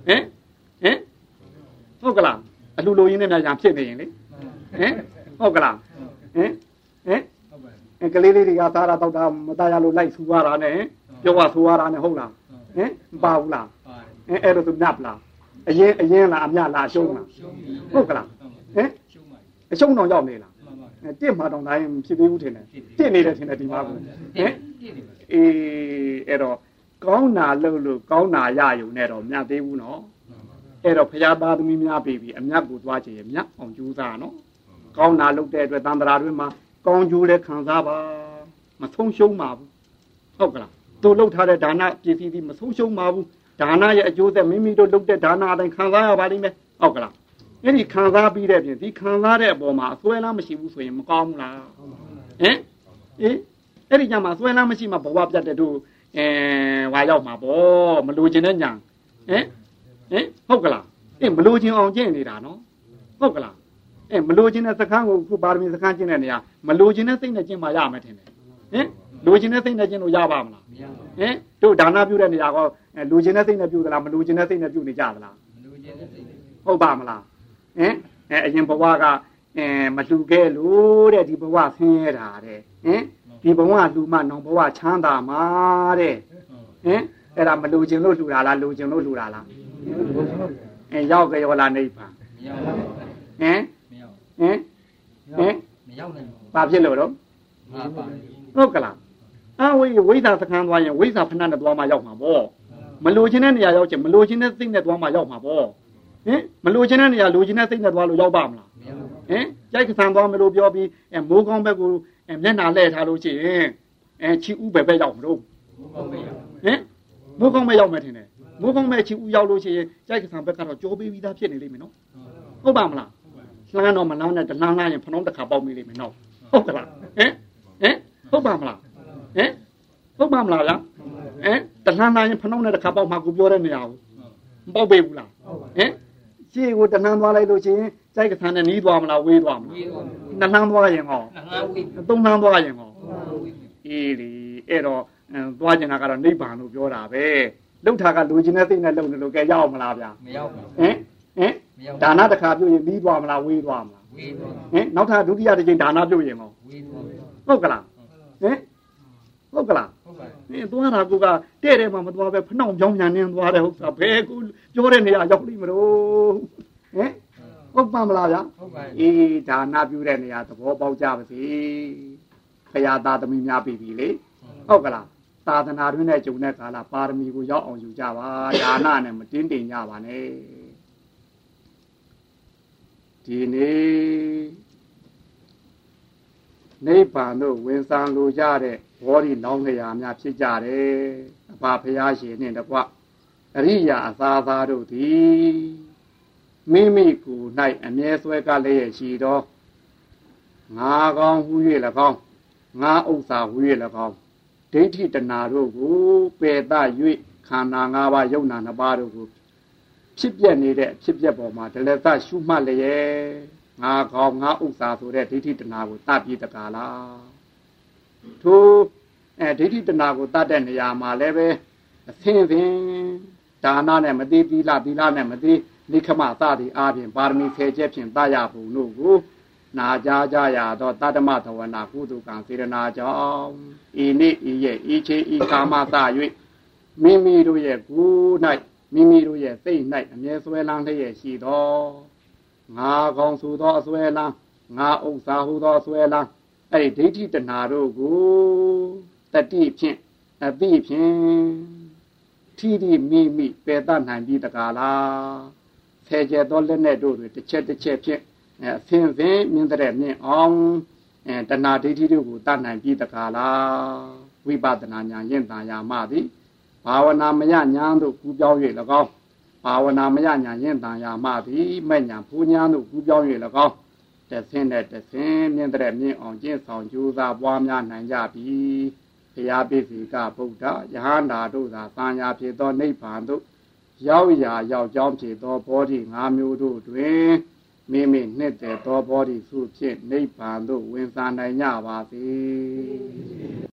ဟင်ဟင်ဟုတ်ကလားအလှလိုရင်းနဲ့များရံဖြစ်နေရင်လေ ဟင်ဟုတ်ကလားဟင်ဟင်အဲကလေးလေးတွေကသားရတော့တာမသားရလို့လိုက်ဆူရတာနဲ့ပြောว่าဆူရတာနဲ့ဟုတ်လားဟင်မပါဘူးလားအဲအဲ့တော့သူနပ်လားအရင်အရင်လားအမြလားရှုံးလားဟုတ်ကလားဟင်အရှုံးတော့ရောက်နေလားတစ်မှာတော့တိုင်းဖြစ်သေးဘူးထင်တယ်တစ်နေတယ်ထင်တယ်ဒီမှာကဟင်အေးအဲ့တော့ကောင်းနာလို့လို့ကောင်းနာရယုံနဲ့တော့မြတ်သေးဘူးနော်အဲ့တော့ဖရာသားသမီးများပြီပြီအမြတ်ကိုသွားချင်ရမြတ်အောင်ကြိုးစားနော် ကောင်းနာလုပ်တဲ့အတွက်တန်ត្រာတွေမှာကောင်းကျိုးလည်းခံစားပါမဆုံးရှုံးပါဘူးဟုတ်ကလားသူလုပ်ထားတဲ့ဒါနပစ္စည်းဒီမဆုံးရှုံးပါဘူးဒါနရဲ့အကျိုးသက်မိမိတို့လုပ်တဲ့ဒါနအတိုင်းခံစားရပါလိမ့်မယ်ဟုတ်ကလားအဲ့ဒီခံစားပြီးတဲ့ပြင်ဒီခံစားတဲ့အပေါ်မှာအစွဲလားမရှိဘူးဆိုရင်မကောင်းဘူးလားဟင်အေးအဲ့ဒီညမှာအစွဲလားမရှိမှဘဝပြတ်တဲ့တို့အဲဝါရောက်မှာပေါ့မလိုချင်တဲ့ညာဟင်ဟင်ဟုတ်ကလားအေးမလိုချင်အောင်ကျင့်နေတာနော်ဟုတ်ကလား အေးမလိုချင်တဲ့စခန်းကိုခုပါရမီစခန်းကျင့်တဲ့နေရာမလိုချင်တဲ့စိတ်နဲ့ကျင့်မှရမယ်ထင်တယ်ဟင်ဟလိုချင်တဲ့စိတ်နဲ့ကျင့်လို့ရပါမလားမရပါဘူးဟင်တို့ဒါနပြုတဲ့နေရာကောအဲလိုချင်တဲ့စိတ်နဲ့ပြုသလားမလိုချင်တဲ့စိတ်နဲ့ပြုနေကြသလားမလို့ခြင်းတဲ့စိတ်တွေဟုတ်ပါမလားဟင်အဲအရင်ဘဝကအဲမလှူခဲ့လို့တဲ့ဒီဘဝဆင်းရဲတာတဲ့ဟင်ဒီဘဝလူမနောင်ဘဝချမ်းသာမှာတဲ့ဟင်အဲ့ဒါမလိုချင်လို့လှူတာလားလိုချင်လို့လှူတာလားအဲရောက်ကြရောလားနိဗ္ဗာန်မရပါဘူးဟင်မရပါ ဟင်ဟင်မရောက်နိုင်ဘူးဘာဖြစ်လို့တော့ငါပါတယ်ဟုတ်ကလားအဝိဝိဇ္ဇာသခန်းသွားရင်ဝိဇ္ဇာဖဏနဲ့သွားမှရောက်မှာပေါ့မလိုချင်တဲ့နေရာရောက်ချင်မလိုချင်တဲ့စိတ်နဲ့သွားမှရောက်မှာပေါ့ဟင်မလိုချင်တဲ့နေရာလိုချင်တဲ့စိတ်နဲ့သွားလို့ရောက်ပါမလားမရပါဘူးဟင်ကြိုက်ကဆန်သွားမလို့ပြောပြီးအဲမိုးကောင်းဘက်ကိုအဲမျက်နှာလဲထားလို့ရှိရင်အဲချီဥပဲပဲရောက်မလို့ဘူးကောင်းမရဘူးဟင်မိုးကောင်းပဲရောက်မယ်ထင်တယ်မိုးကောင်းပဲချီဥရောက်လို့ရှိရင်ကြိုက်ကဆန်ဘက်ကတော့ကြောပေးပြီးသားဖြစ်နေလိမ့်မယ်နော်ဟုတ်ပါမလား လှမ်းတော့မလှမ်းနဲ့တလှမ်းလှမ်းရင်ဖနှောင်းတစ်ခါပေါက်မိလိမ့်မယ်နော်ဟုတ်ကလားဟင်ဟင်ဟုတ်ပါမလားဟင်ဟုတ်ပါမလားလားဟင်တလှမ်းလှမ်းရင်ဖနှောင်းနဲ့တစ်ခါပေါက်မှကိုပြောတဲ့နေရာကိုမပေါက်ပေဘူးလားဟင်ရှေ့ကိုတလှမ်းသွားလိုက်လို့ရှိရင်ကြိုက်ကဆန်နဲ့နီးသွားမလားဝေးသွားမလားဝေးတော့နှစ်လှမ်းသွားရင်ဟောငါဝေးသုံးလှမ်းသွားရင်ဟောဝေးအေးလေအဲ့တော့အင်းသွားကျင်တာကတော့နိဗ္ဗာန်လို့ပြောတာပဲလှုပ်တာကလူချင်းတဲ့စိတ်နဲ့လှုပ်နေလို့ကဲရောက်မလားဗျာမရောက်ဘူးဟင်ဟင်မရောက်ဒါနတစ်ခါပြုတ်ရင်ပြီးသွားမလားဝေးသွားမလားဝေးတော့ဟင်နောက်ထပ်ဒုတိယတစ်ချိန်ဒါနပြုတ်ရင်ဟောဝေးတော့ဟုတ်ကလားဟင်ဟုတ်ကလားဟုတ်ပါဘူးဟင်သွားတာကူကတဲ့တယ်မှမသွားပဲဖနှောင်ပြောင်းပြန်နေသွားတယ်ဟုတ်သားဘယ်ကူပြောတဲ့နေရာရောက်လိမ့်မလို့ဟင်ဟုတ်ပါမလားဗျာဟုတ်ပါဘူးအေးဒါနပြုတဲ့နေရာသဘောပေါက်ကြပါစေခရာသားသမီးများပြီပြီလေဟုတ်ကလားသာသနာတွင်နဲ့ဂျုံတဲ့ကာလပါရမီကိုရောက်အောင်ယူကြပါဒါနနဲ့မတင်းတင်ကြပါနဲ့ ဒီနေ့နိဗ္ဗာန်တို့ဝင်ဆောင်လိုကြတဲ့ဘောဓိလောင်းလျာများဖြစ်ကြတယ်အဘဖရာရှင်နဲ့တကွအရိယာအသာသာတို့သည်မိမိကိုယ်၌အမြဲဆွဲကလည်းရရှိသောငါကောင်းဟူ၍၎င်းငါဥစ္စာဟူ၍၎င်းဒိဋ္ဌိတဏှာတို့ကိုပယ်သ၍ခန္ဓာ၅ပါးယုံနာ၅ပါးတို့ကို ဖြစ်ပြနေတဲ့ဖြစ်ပြပေါ်မှာဒလသရှုမှတ်လျက်ငါကောင်းငါဥစ္စာဆိုတဲ့ဒိဋ္ဌိတဏှာကိုတတ်ပြီးတကားလားထိုအဲဒိဋ္ဌိတဏှာကိုတတ်တဲ့နေရာမှာလည်းပဲအသင်းသင်ဒါနနဲ့မသိသီလသီလနဲ့မသိနိခမသသည်အားဖြင့်ပါရမီဆယ်ချက်ဖြင့်တတ်ရဖို့တို့ကိုနာကြကြရသောတတ္တမသဝနာကုသကံစေရနာကြောင့်ဤနေ့ဤရဲ့ဤချေဤကာမသ၍မိမိတို့ရဲ့ကိုယ်၌ မိမိတို့ရဲ့စိတ်၌အမြဲဆွဲလန်းလျက်ရှိသောငါကောင်းဆိုသောအစွဲလန်းငါဥစ္စာဟူသောအစွဲလန်းအဲ့ဒီဒိဋ္ဌိတဏှာတို့ကိုတတိဖြင့်အတိဖြင့်ထိတိမိမိပယ်တတ်နိုင်ပြီးတကားလားဆယ်ကျဲသောလက်နဲ့တို့တွေတစ်ချက်တစ်ချက်ဖြင့်အဲအဖင်ဖင်မြင်တဲ့မြင်အောင်အဲတဏှာဒိဋ္ဌိတို့ကိုတတ်နိုင်ပြီးတကားလားဝိပဿနာဉာဏ်ရင့်တန်ရာမှသည် ဘာဝနာမယညာတို့ကူပြောင်း၍၎င်းဘာဝနာမယညာရင့်တန်ရာမှသည်မဲ့ညာဖူးညာတို့ကူပြောင်း၍၎င်းတဆင်းနဲ့တဆင်းမြင်တဲ့မြင်အောင်ကျင့်ဆောင်ကြိုးစားပွားများနိုင်ကြပြီဘုရားပိစိကဗုဒ္ဓယဟန္တာတို့သာသံယာဖြစ်သောနိဗ္ဗာန်သို့ရောက်ရာရောက်ကြောင်းဖြစ်သောဘောဓိ၅မျိုးတို့တွင်မိမိနှစ်သက်သောဘောဓိစုဖြင့်နိဗ္ဗာန်သို့ဝင်စားနိုင်ကြပါစေ